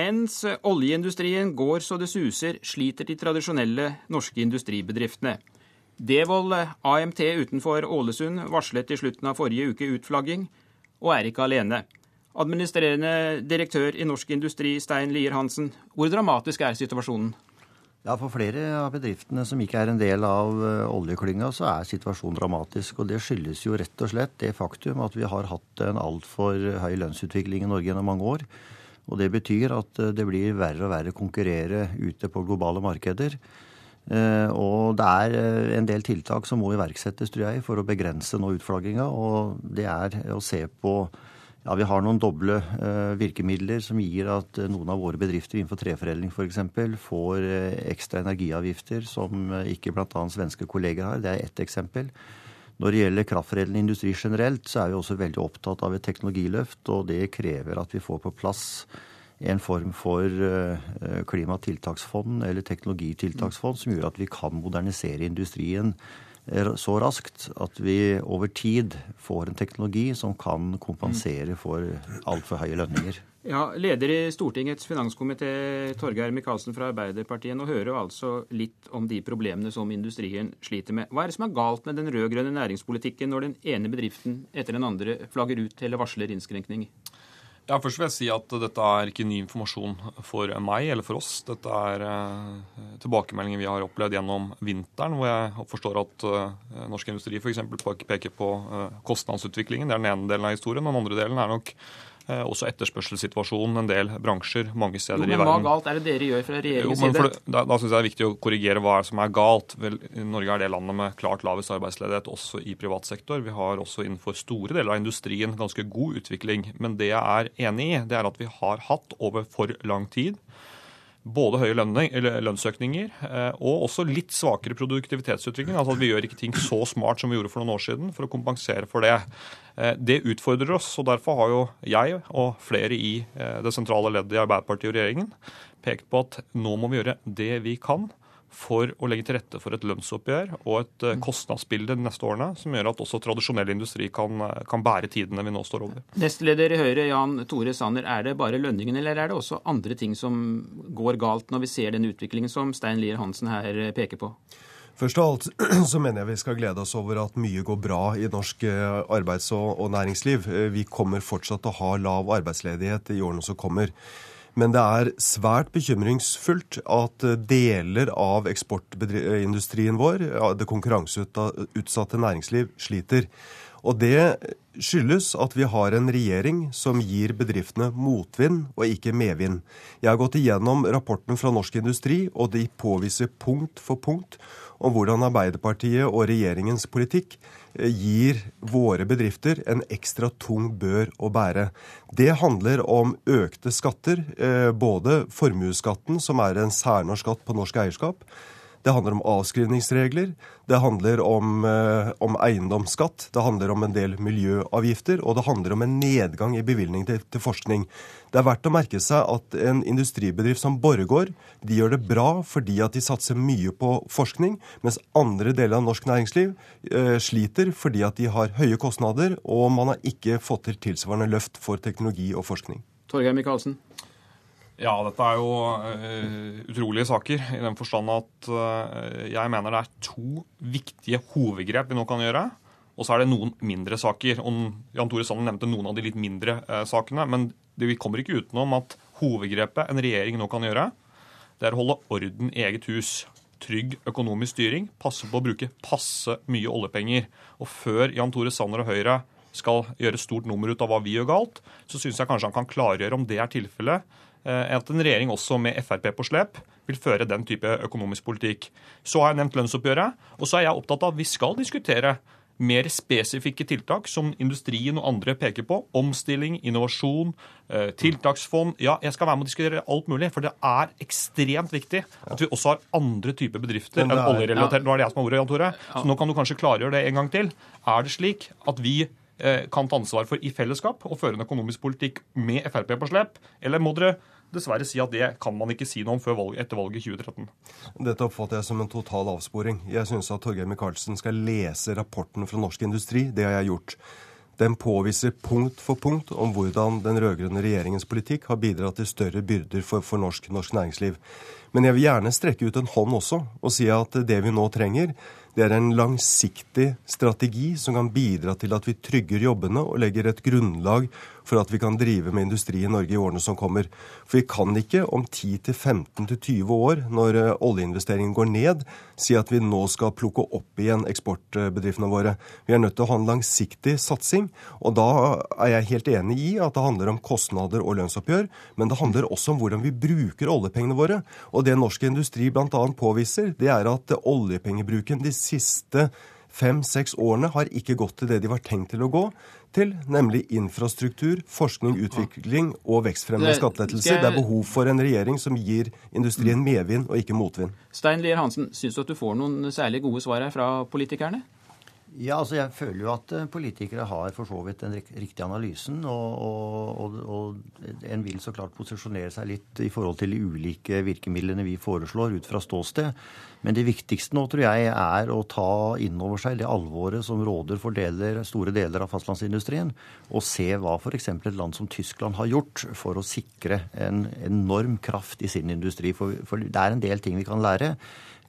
Mens oljeindustrien går så det suser, sliter de tradisjonelle norske industribedriftene. Devold AMT utenfor Ålesund varslet i slutten av forrige uke utflagging. og er ikke alene. Administrerende direktør i Norsk Industri, Stein Lier Hansen, hvor dramatisk er situasjonen? Ja, For flere av bedriftene som ikke er en del av eh, oljeklynga, så er situasjonen dramatisk. Og det skyldes jo rett og slett det faktum at vi har hatt en altfor høy lønnsutvikling i Norge gjennom mange år. Og det betyr at eh, det blir verre og verre å konkurrere ute på globale markeder. Eh, og det er en del tiltak som må iverksettes, tror jeg, for å begrense nå utflagginga. Og det er å se på ja, Vi har noen doble uh, virkemidler som gir at uh, noen av våre bedrifter innenfor treforedling f.eks. får uh, ekstra energiavgifter som ikke bl.a. svenske kolleger har. Det er ett eksempel. Når det gjelder kraftforedlende industri generelt, så er vi også veldig opptatt av et teknologiløft. Og det krever at vi får på plass en form for klimatiltaksfond eller teknologitiltaksfond som gjør at vi kan modernisere industrien så raskt at vi over tid får en teknologi som kan kompensere for altfor høye lønninger. Ja, Leder i Stortingets finanskomité, Torgeir Micaelsen fra Arbeiderpartiet. Nå hører jo altså litt om de problemene som industrien sliter med. Hva er det som er galt med den rød-grønne næringspolitikken når den ene bedriften etter den andre flagger ut eller varsler innskrenkning? Ja, først vil jeg si at dette er ikke ny informasjon for meg eller for oss. Dette er eh, tilbakemeldinger vi har opplevd gjennom vinteren, hvor jeg forstår at eh, norsk industri f.eks. peker på eh, kostnadsutviklingen. Det er den ene delen av historien. Den andre delen er nok også etterspørselssituasjonen en del bransjer mange steder jo, i verden. Men Hva galt er det dere gjør fra regjeringens side? Da da syns jeg det er viktig å korrigere hva som er galt. Vel, Norge er det landet med klart lavest arbeidsledighet også i privat sektor. Vi har også innenfor store deler av industrien ganske god utvikling. Men det jeg er enig i, det er at vi har hatt over for lang tid både høye lønnsøkninger eh, og også litt svakere produktivitetsutvikling. Altså at vi gjør ikke ting så smart som vi gjorde for noen år siden, for å kompensere for det. Eh, det utfordrer oss, og derfor har jo jeg og flere i eh, det sentrale leddet i Arbeiderpartiet og regjeringen pekt på at nå må vi gjøre det vi kan for å legge til rette for et lønnsoppgjør og et eh, kostnadsbilde de neste årene som gjør at også tradisjonell industri kan, eh, kan bære tidene vi nå står over. Nestleder i Høyre, Jan Tore Sanner. Er det bare lønningen, eller er det også andre ting som går galt når vi ser den utviklingen som Stein Lier Hansen her eh, peker på? Først av alt så mener jeg vi skal glede oss over at mye går bra i norsk arbeids- og næringsliv. Vi kommer fortsatt til å ha lav arbeidsledighet i årene som kommer. Men det er svært bekymringsfullt at deler av eksportindustrien vår, det konkurranseutsatte næringsliv, sliter. Og det skyldes at vi har en regjering som gir bedriftene motvind og ikke medvind. Jeg har gått igjennom rapporten fra Norsk Industri, og de påviser punkt for punkt om hvordan Arbeiderpartiet og regjeringens politikk eh, gir våre bedrifter en ekstra tung bør å bære. Det handler om økte skatter, eh, både formuesskatten, som er en særnorsk skatt på norsk eierskap, det handler om avskrivningsregler, det handler om, eh, om, eiendomsskatt, det handler om en del miljøavgifter, og det handler om en nedgang i bevilgning til, til, forskning. Det er verdt å merke seg at en industribedrift som Borregaard de gjør det bra fordi at de satser mye på forskning, mens andre deler av norsk næringsliv eh, sliter fordi at de har høye kostnader, og man har ikke fått til tilsvarende løft for teknologi og forskning. Torgeir Micaelsen. Ja, dette er jo uh, utrolige saker i den forstand at uh, jeg mener det er to viktige hovedgrep vi nå kan gjøre. Og så er det noen mindre saker. Og Jan Tore Sanner nevnte noen av de litt mindre uh, sakene. Men det, vi kommer ikke utenom at hovedgrepet en regjering nå kan gjøre, det er å holde orden i eget hus. Trygg økonomisk styring. Passe på å bruke passe mye oljepenger. Og før Jan Tore Sanner og Høyre skal gjøre stort nummer ut av hva vi gjør galt, så syns jeg kanskje han kan klargjøre om det er tilfellet at en regjering også med Frp på slep vil føre den type økonomisk politikk. Så har jeg nevnt lønnsoppgjøret. Og så er jeg opptatt av at vi skal diskutere mer spesifikke tiltak som industrien og andre peker på. Omstilling, innovasjon, eh, tiltaksfond. Ja, jeg skal være med å diskutere alt mulig. For det er ekstremt viktig at vi også har andre typer bedrifter enn oljerelatert. Nå er det jeg som har ordet, Jan Tore. Så nå kan du kanskje klargjøre det en gang til. Er det slik at vi Eh, kan ta ansvar for i fellesskap og føre en økonomisk politikk med Frp på slep? Eller må dere dessverre si at det kan man ikke si noe om før valget, etter valget i 2013? Dette oppfatter jeg som en total avsporing. Jeg syns at Torgeir Micaelsen skal lese rapporten fra Norsk Industri. Det har jeg gjort. Den påviser punkt for punkt om hvordan den rød-grønne regjeringens politikk har bidratt til større byrder for, for norsk, norsk, næringsliv. Men jeg vil gjerne strekke ut en hånd også og si at det vi nå trenger, Det er en langsiktig strategi som kan bidra til at vi trygger jobbene og legger et grunnlag for at vi kan drive med industri i Norge i årene som kommer. For vi kan ikke om 10-15-20 år, når eh, oljeinvesteringen går ned, si at vi nå skal plukke opp igjen eksportbedriftene våre. Vi er nødt til å ha en langsiktig satsing. Og da er jeg helt enig i at det handler om kostnader og lønnsoppgjør, men det handler også om hvordan vi bruker oljepengene våre. Og det norsk industri bl.a. påviser, det er at oljepengebruken de siste fem-seks årene har ikke gått til det de var tenkt til å gå til, nemlig infrastruktur, forskning, utvikling og vekstfremmende skattelettelser. Det er behov for en regjering som gir industrien medvind og ikke motvind. Stein Lier Hansen, syns du at du får noen særlig gode svar her fra politikerne? Ja, altså Jeg føler jo at eh, politikere har for så vidt den riktige analysen. Og, og, og, en vil så klart posisjonere seg litt i forhold til de ulike virkemidlene vi foreslår ut fra ståsted. Men det viktigste nå tror jeg er å ta inn over seg det alvoret som råder for deler, store deler av fastlandsindustrien, og se hva f.eks. et land som Tyskland har gjort for å sikre en enorm kraft i sin industri. For, for det er en del ting vi kan lære.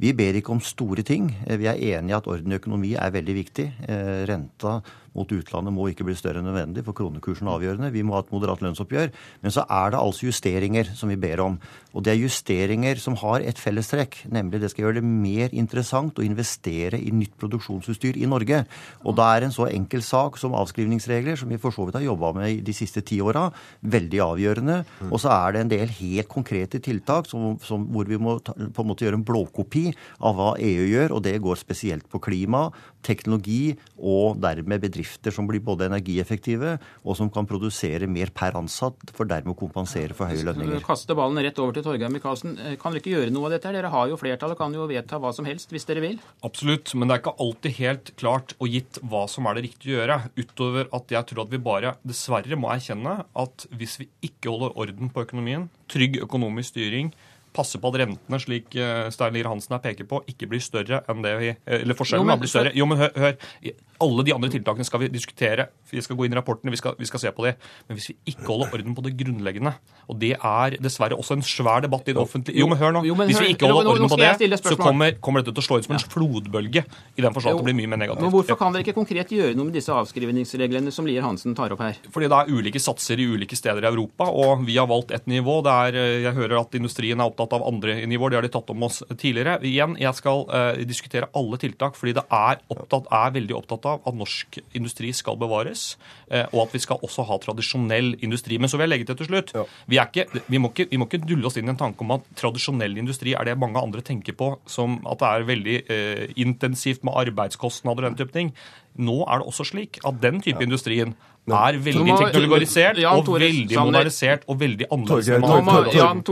Vi ber ikke om store ting. Vi er enig i at orden i økonomi er veldig viktig. Eh, renta mot utlandet må ikke bli større enn nødvendig, for kronekursen er avgjørende. Vi må ha et moderat lønnsoppgjør. Men så er det altså justeringer som vi ber om. Og det er justeringer som har et fellestrekk, nemlig det skal gjøre det mer interessant å investere i nytt produksjonsutstyr i Norge. Og da er en så enkel sak som avskrivningsregler, som vi for så vidt har jobba med de siste ti åra, veldig avgjørende. Og så er det en del helt konkrete tiltak som, som, hvor vi må ta, på en måte gjøre en blåkopi av hva EU gjør, og det går spesielt på klima, teknologi og dermed bedrifter som blir både energieffektive og som kan produsere mer per ansatt, for dermed å kompensere for høye lønninger. Kaste ballen rett over til Torgeir Micaelsen. Eh, kan dere ikke gjøre noe av dette? Dere har jo flertall og kan jo vedta hva som helst hvis dere vil? Absolutt, men det er ikke alltid helt klart og gitt hva som er det riktige å gjøre. Utover at jeg tror at vi bare dessverre må erkjenne at hvis vi ikke holder orden på økonomien, trygg økonomisk styring, passe på at rentene, slik eh, Stein Lier Hansen her peker på, ikke blir større enn det vi eh, Eller forskjellen jo, men, blir større. Jo, men hør, hør, Alle de andre tiltakene skal vi diskutere. Vi skal gå inn i rapportene, vi skal, vi skal se på det. Men hvis vi ikke holder orden på det grunnleggende, og det er dessverre også en svær debatt i det offentlige Jo, men hør nå. Jo, men hvis vi ikke holder orden på det, så kommer, kommer, dette til å slå ut som en flodbølge. I den forstand at det blir mye mer negativt. Men hvorfor kan dere ikke konkret gjøre noe med disse avskrivningsreglene som Lier Hansen tar opp her? Fordi det er ulike satser i ulike steder i Europa, og vi har valgt ett nivå. Der eh, jeg hører at industrien er opptatt opptatt av andre nivåer. Det har de tatt om oss tidligere. Igjen, jeg skal uh, diskutere alle tiltak, fordi det er, opptatt, er, veldig opptatt av at norsk industri skal bevares, uh, og at vi skal også ha tradisjonell industri. Men så vil jeg legge til til slutt. Ja. Vi, ikke, vi, må ikke, vi, må ikke, dulle oss inn i en tanke om at tradisjonell industri er det mange andre tenker på som at det er veldig uh, intensivt med arbeidskostnader og den type ting. Nå er det også slik at den type ja. industrien er veldig teknologisert og veldig modernisert og veldig annerledes.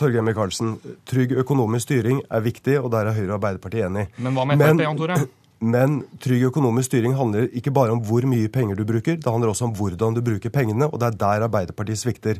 Torgeir Micaelsen, trygg økonomisk styring er viktig, og der er Høyre og Arbeiderpartiet enig. Men hva med Frp, Jan Tore? Men trygg økonomisk styring handler ikke bare om hvor mye penger du bruker, det handler også om hvordan du bruker pengene, og det er der Arbeiderpartiet svikter.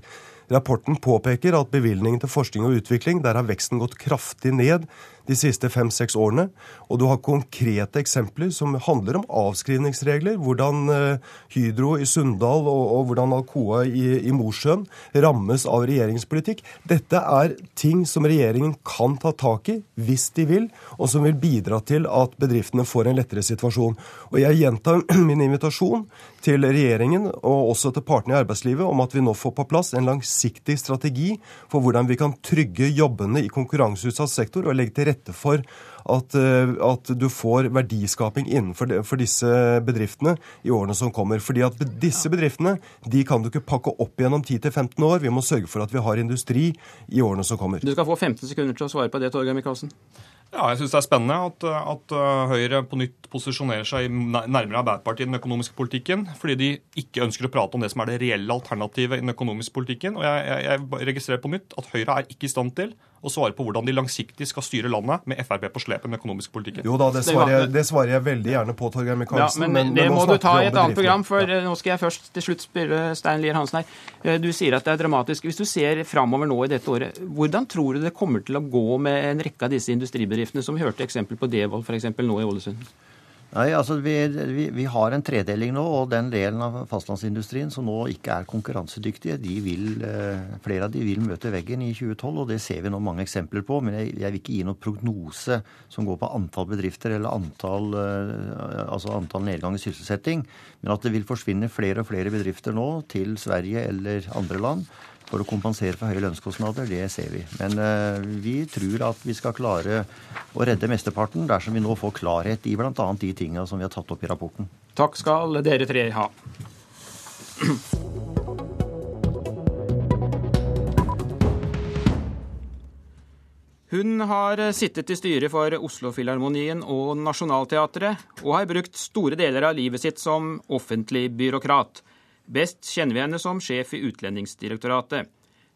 Rapporten påpeker at bevilgningen til forskning og utvikling, der har veksten gått kraftig ned de siste fem-seks årene. Og du har konkrete eksempler som handler om avskrivningsregler. Hvordan uh, Hydro i Sunndal og, og, hvordan Alcoa i, i Mosjøen rammes av regjeringspolitikk. Dette er ting som regjeringen kan ta tak i hvis de vil, og som vil bidra til at bedriftene får en lettere situasjon. Og jeg gjentar min invitasjon til regjeringen og også til partene i arbeidslivet om at vi nå får på plass en langsiktig strategi for hvordan vi kan trygge jobbene i konkurranseutsatt sektor og legge til rette for at, eh, at du får verdiskaping innenfor de, disse bedriftene i årene som kommer. Fordi at disse bedriftene de kan du ikke pakke opp igjennom 10-15 år. Vi må sørge for at vi har industri i årene som kommer. Du skal få 15 sekunder til å svare på det, Torgeir Micaelsen. Ja, jeg syns det er spennende at, at, eh, Høyre på nytt posisjonerer seg nærmere Arbeiderpartiet i den økonomiske politikken, fordi de ikke ønsker å prate om det som er det reelle alternativet i den økonomiske politikken. Og jeg, jeg, jeg registrerer på nytt at Høyre er ikke i stand til å svare på hvordan de langsiktig skal styre landet med Frp på slep med økonomisk politikk. Jo da, det svarer jeg, det svarer jeg veldig gjerne på, Torgeir Micaelsen. Ja, men, men, det må du ta i et annet program, for ja. nå skal jeg først til slutt spørre Stein Lier Hansen her. Eh, du sier at det er dramatisk. Hvis du ser framover nå i dette året, hvordan tror du det kommer til å gå med en rekke av disse industribedriftene, som vi hørte eksempel på Devold f.eks. nå i Ålesund? Nei, altså vi, vi, vi, har en tredeling nå, og den delen av fastlandsindustrien som nå ikke er konkurransedyktige, de vil, eh, flere av de vil møte veggen i 2012, og det ser vi nå mange eksempler på. Men jeg, jeg vil ikke gi noen prognose som går på antall bedrifter eller antall, eh, altså antall nedgang i sysselsetting. Men at det vil forsvinne flere og flere bedrifter nå til Sverige eller andre land for å kompensere for høye lønnskostnader, det ser vi. Men eh, vi tror at vi skal klare å redde mesteparten dersom vi nå får klarhet i bl.a. de tinga som vi har tatt opp i rapporten. Takk skal dere tre ha. Hun har sittet i styret for Oslofilharmonien og Nationaltheatret, og har brukt store deler av livet sitt som offentlig byråkrat. Best kjenner vi henne som sjef i Utlendingsdirektoratet.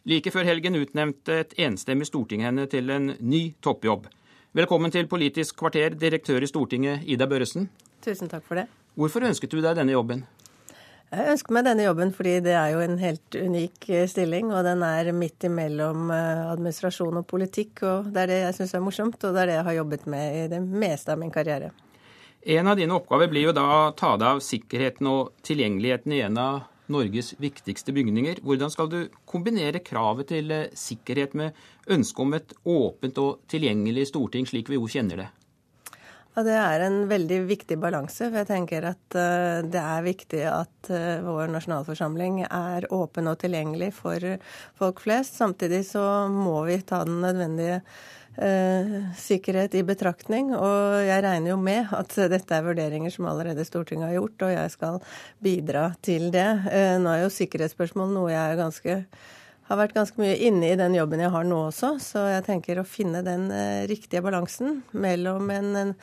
Like før helgen utnevnte et enstemmig storting henne til en ny toppjobb. Velkommen til Politisk kvarter, direktør i Stortinget, Ida Børresen. Tusen takk for det. Hvorfor ønsket du deg denne jobben? Jeg ønsker meg denne jobben fordi det er jo en helt unik eh, stilling, og den er midt imellom eh, administrasjon og politikk, og det er det jeg syns er morsomt, og det er det jeg har jobbet med i det meste av min karriere. En av dine oppgaver blir jo da å ta deg av sikkerheten og tilgjengeligheten i en av Norges viktigste bygninger. Hvordan skal du kombinere kravet til eh, sikkerhet med ønsket om et åpent og tilgjengelig storting, slik vi jo kjenner det? Ja, Det er en veldig viktig balanse. for Jeg tenker at uh, det er viktig at uh, vår nasjonalforsamling er åpen og tilgjengelig for folk flest. Samtidig så må vi ta den nødvendige Eh, sikkerhet i betraktning. Og jeg regner jo med at dette er vurderinger som allerede Stortinget har gjort, og jeg skal bidra til det. Eh, nå er jo sikkerhetsspørsmål noe jeg ganske, har vært ganske mye inne i den jobben jeg har nå også, så jeg tenker å finne den eh, riktige balansen mellom en, en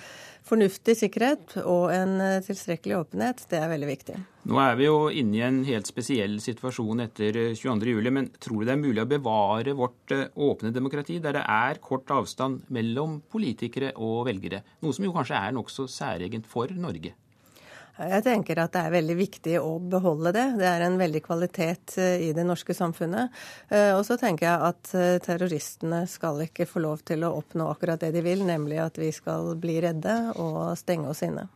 fornuftig sikkerhet og en eh, tilstrekkelig åpenhet, det er veldig viktig. Nå er vi jo inne i en helt spesiell situasjon etter 22.07, eh, men tror du det er mulig å bevare vårt eh, åpne demokrati, der det er kort avstand mellom politikere og velgere? Noe som jo kanskje er nokså særegent for Norge? Jeg tenker at det er veldig viktig å beholde det. Det er en veldig kvalitet eh, i det norske samfunnet. Eh, og så tenker jeg at eh, terroristene skal ikke få lov til å oppnå akkurat det de vil, nemlig at vi skal bli redde og stenge oss inne.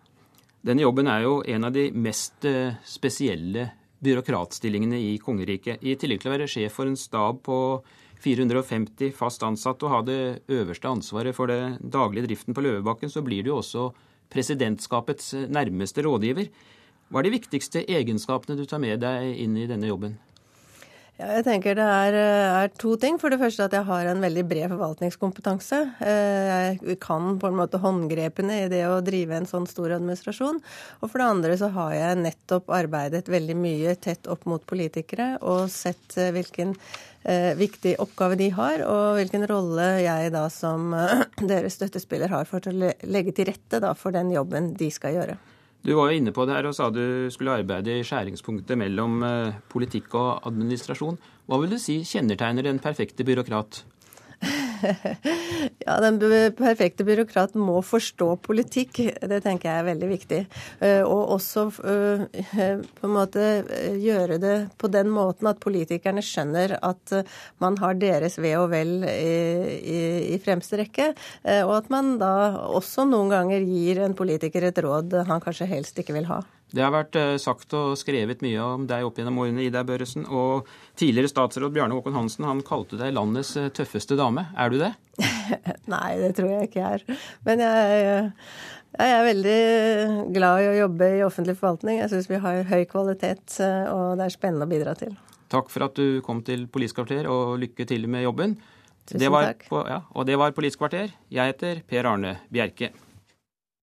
Denne jobben er jo en av de mest spesielle byråkratstillingene i kongeriket. I tillegg til å være sjef for en stab på 450 fast ansatte og ha det øverste ansvaret for det daglige driften på Løvebakken, så blir det jo også presidentskapets nærmeste rådgiver. Hva er de viktigste egenskapene du tar med deg inn i denne jobben? Ja, jeg tenker Det er, er, to ting. For det første at jeg har en veldig bred forvaltningskompetanse. Eh, jeg kan på en måte håndgrepene i det å drive en sånn stor administrasjon. Og for det andre så har jeg nettopp arbeidet veldig mye tett opp mot politikere og sett eh, hvilken eh, viktig oppgave de har, og hvilken rolle jeg da som eh, deres støttespiller har for å legge til rette da, for den jobben de skal gjøre. Du var jo inne på det her og sa du skulle arbeide i skjæringspunktet mellom eh, politikk og administrasjon. Hva vil du si kjennetegner en perfekte byråkrat? ja, den perfekte byråkrat må forstå politikk. Det tenker jeg er veldig viktig. Eh, og også eh, på en måte eh, gjøre det på den måten at politikerne skjønner at man har deres ve og vel i, i, i fremste rekke. Og at man da også noen ganger gir en politiker et råd han kanskje helst ikke vil ha. Det har vært eh, sagt og skrevet mye om deg opp gjennom årene, Ida Børresen. Og tidligere statsråd Bjarne Håkon Hansen han kalte deg landets eh, tøffeste dame. Er du det? Nei, det tror jeg ikke jeg er. Men jeg, jeg, er veldig glad i å jobbe i offentlig forvaltning. Jeg syns vi har høy kvalitet, eh, og det er spennende å bidra til. Takk for at du kom til Politisk og lykke til med jobben. Tusen takk. På, ja, og det var Politisk kvarter. Jeg heter Per Arne Bjerke.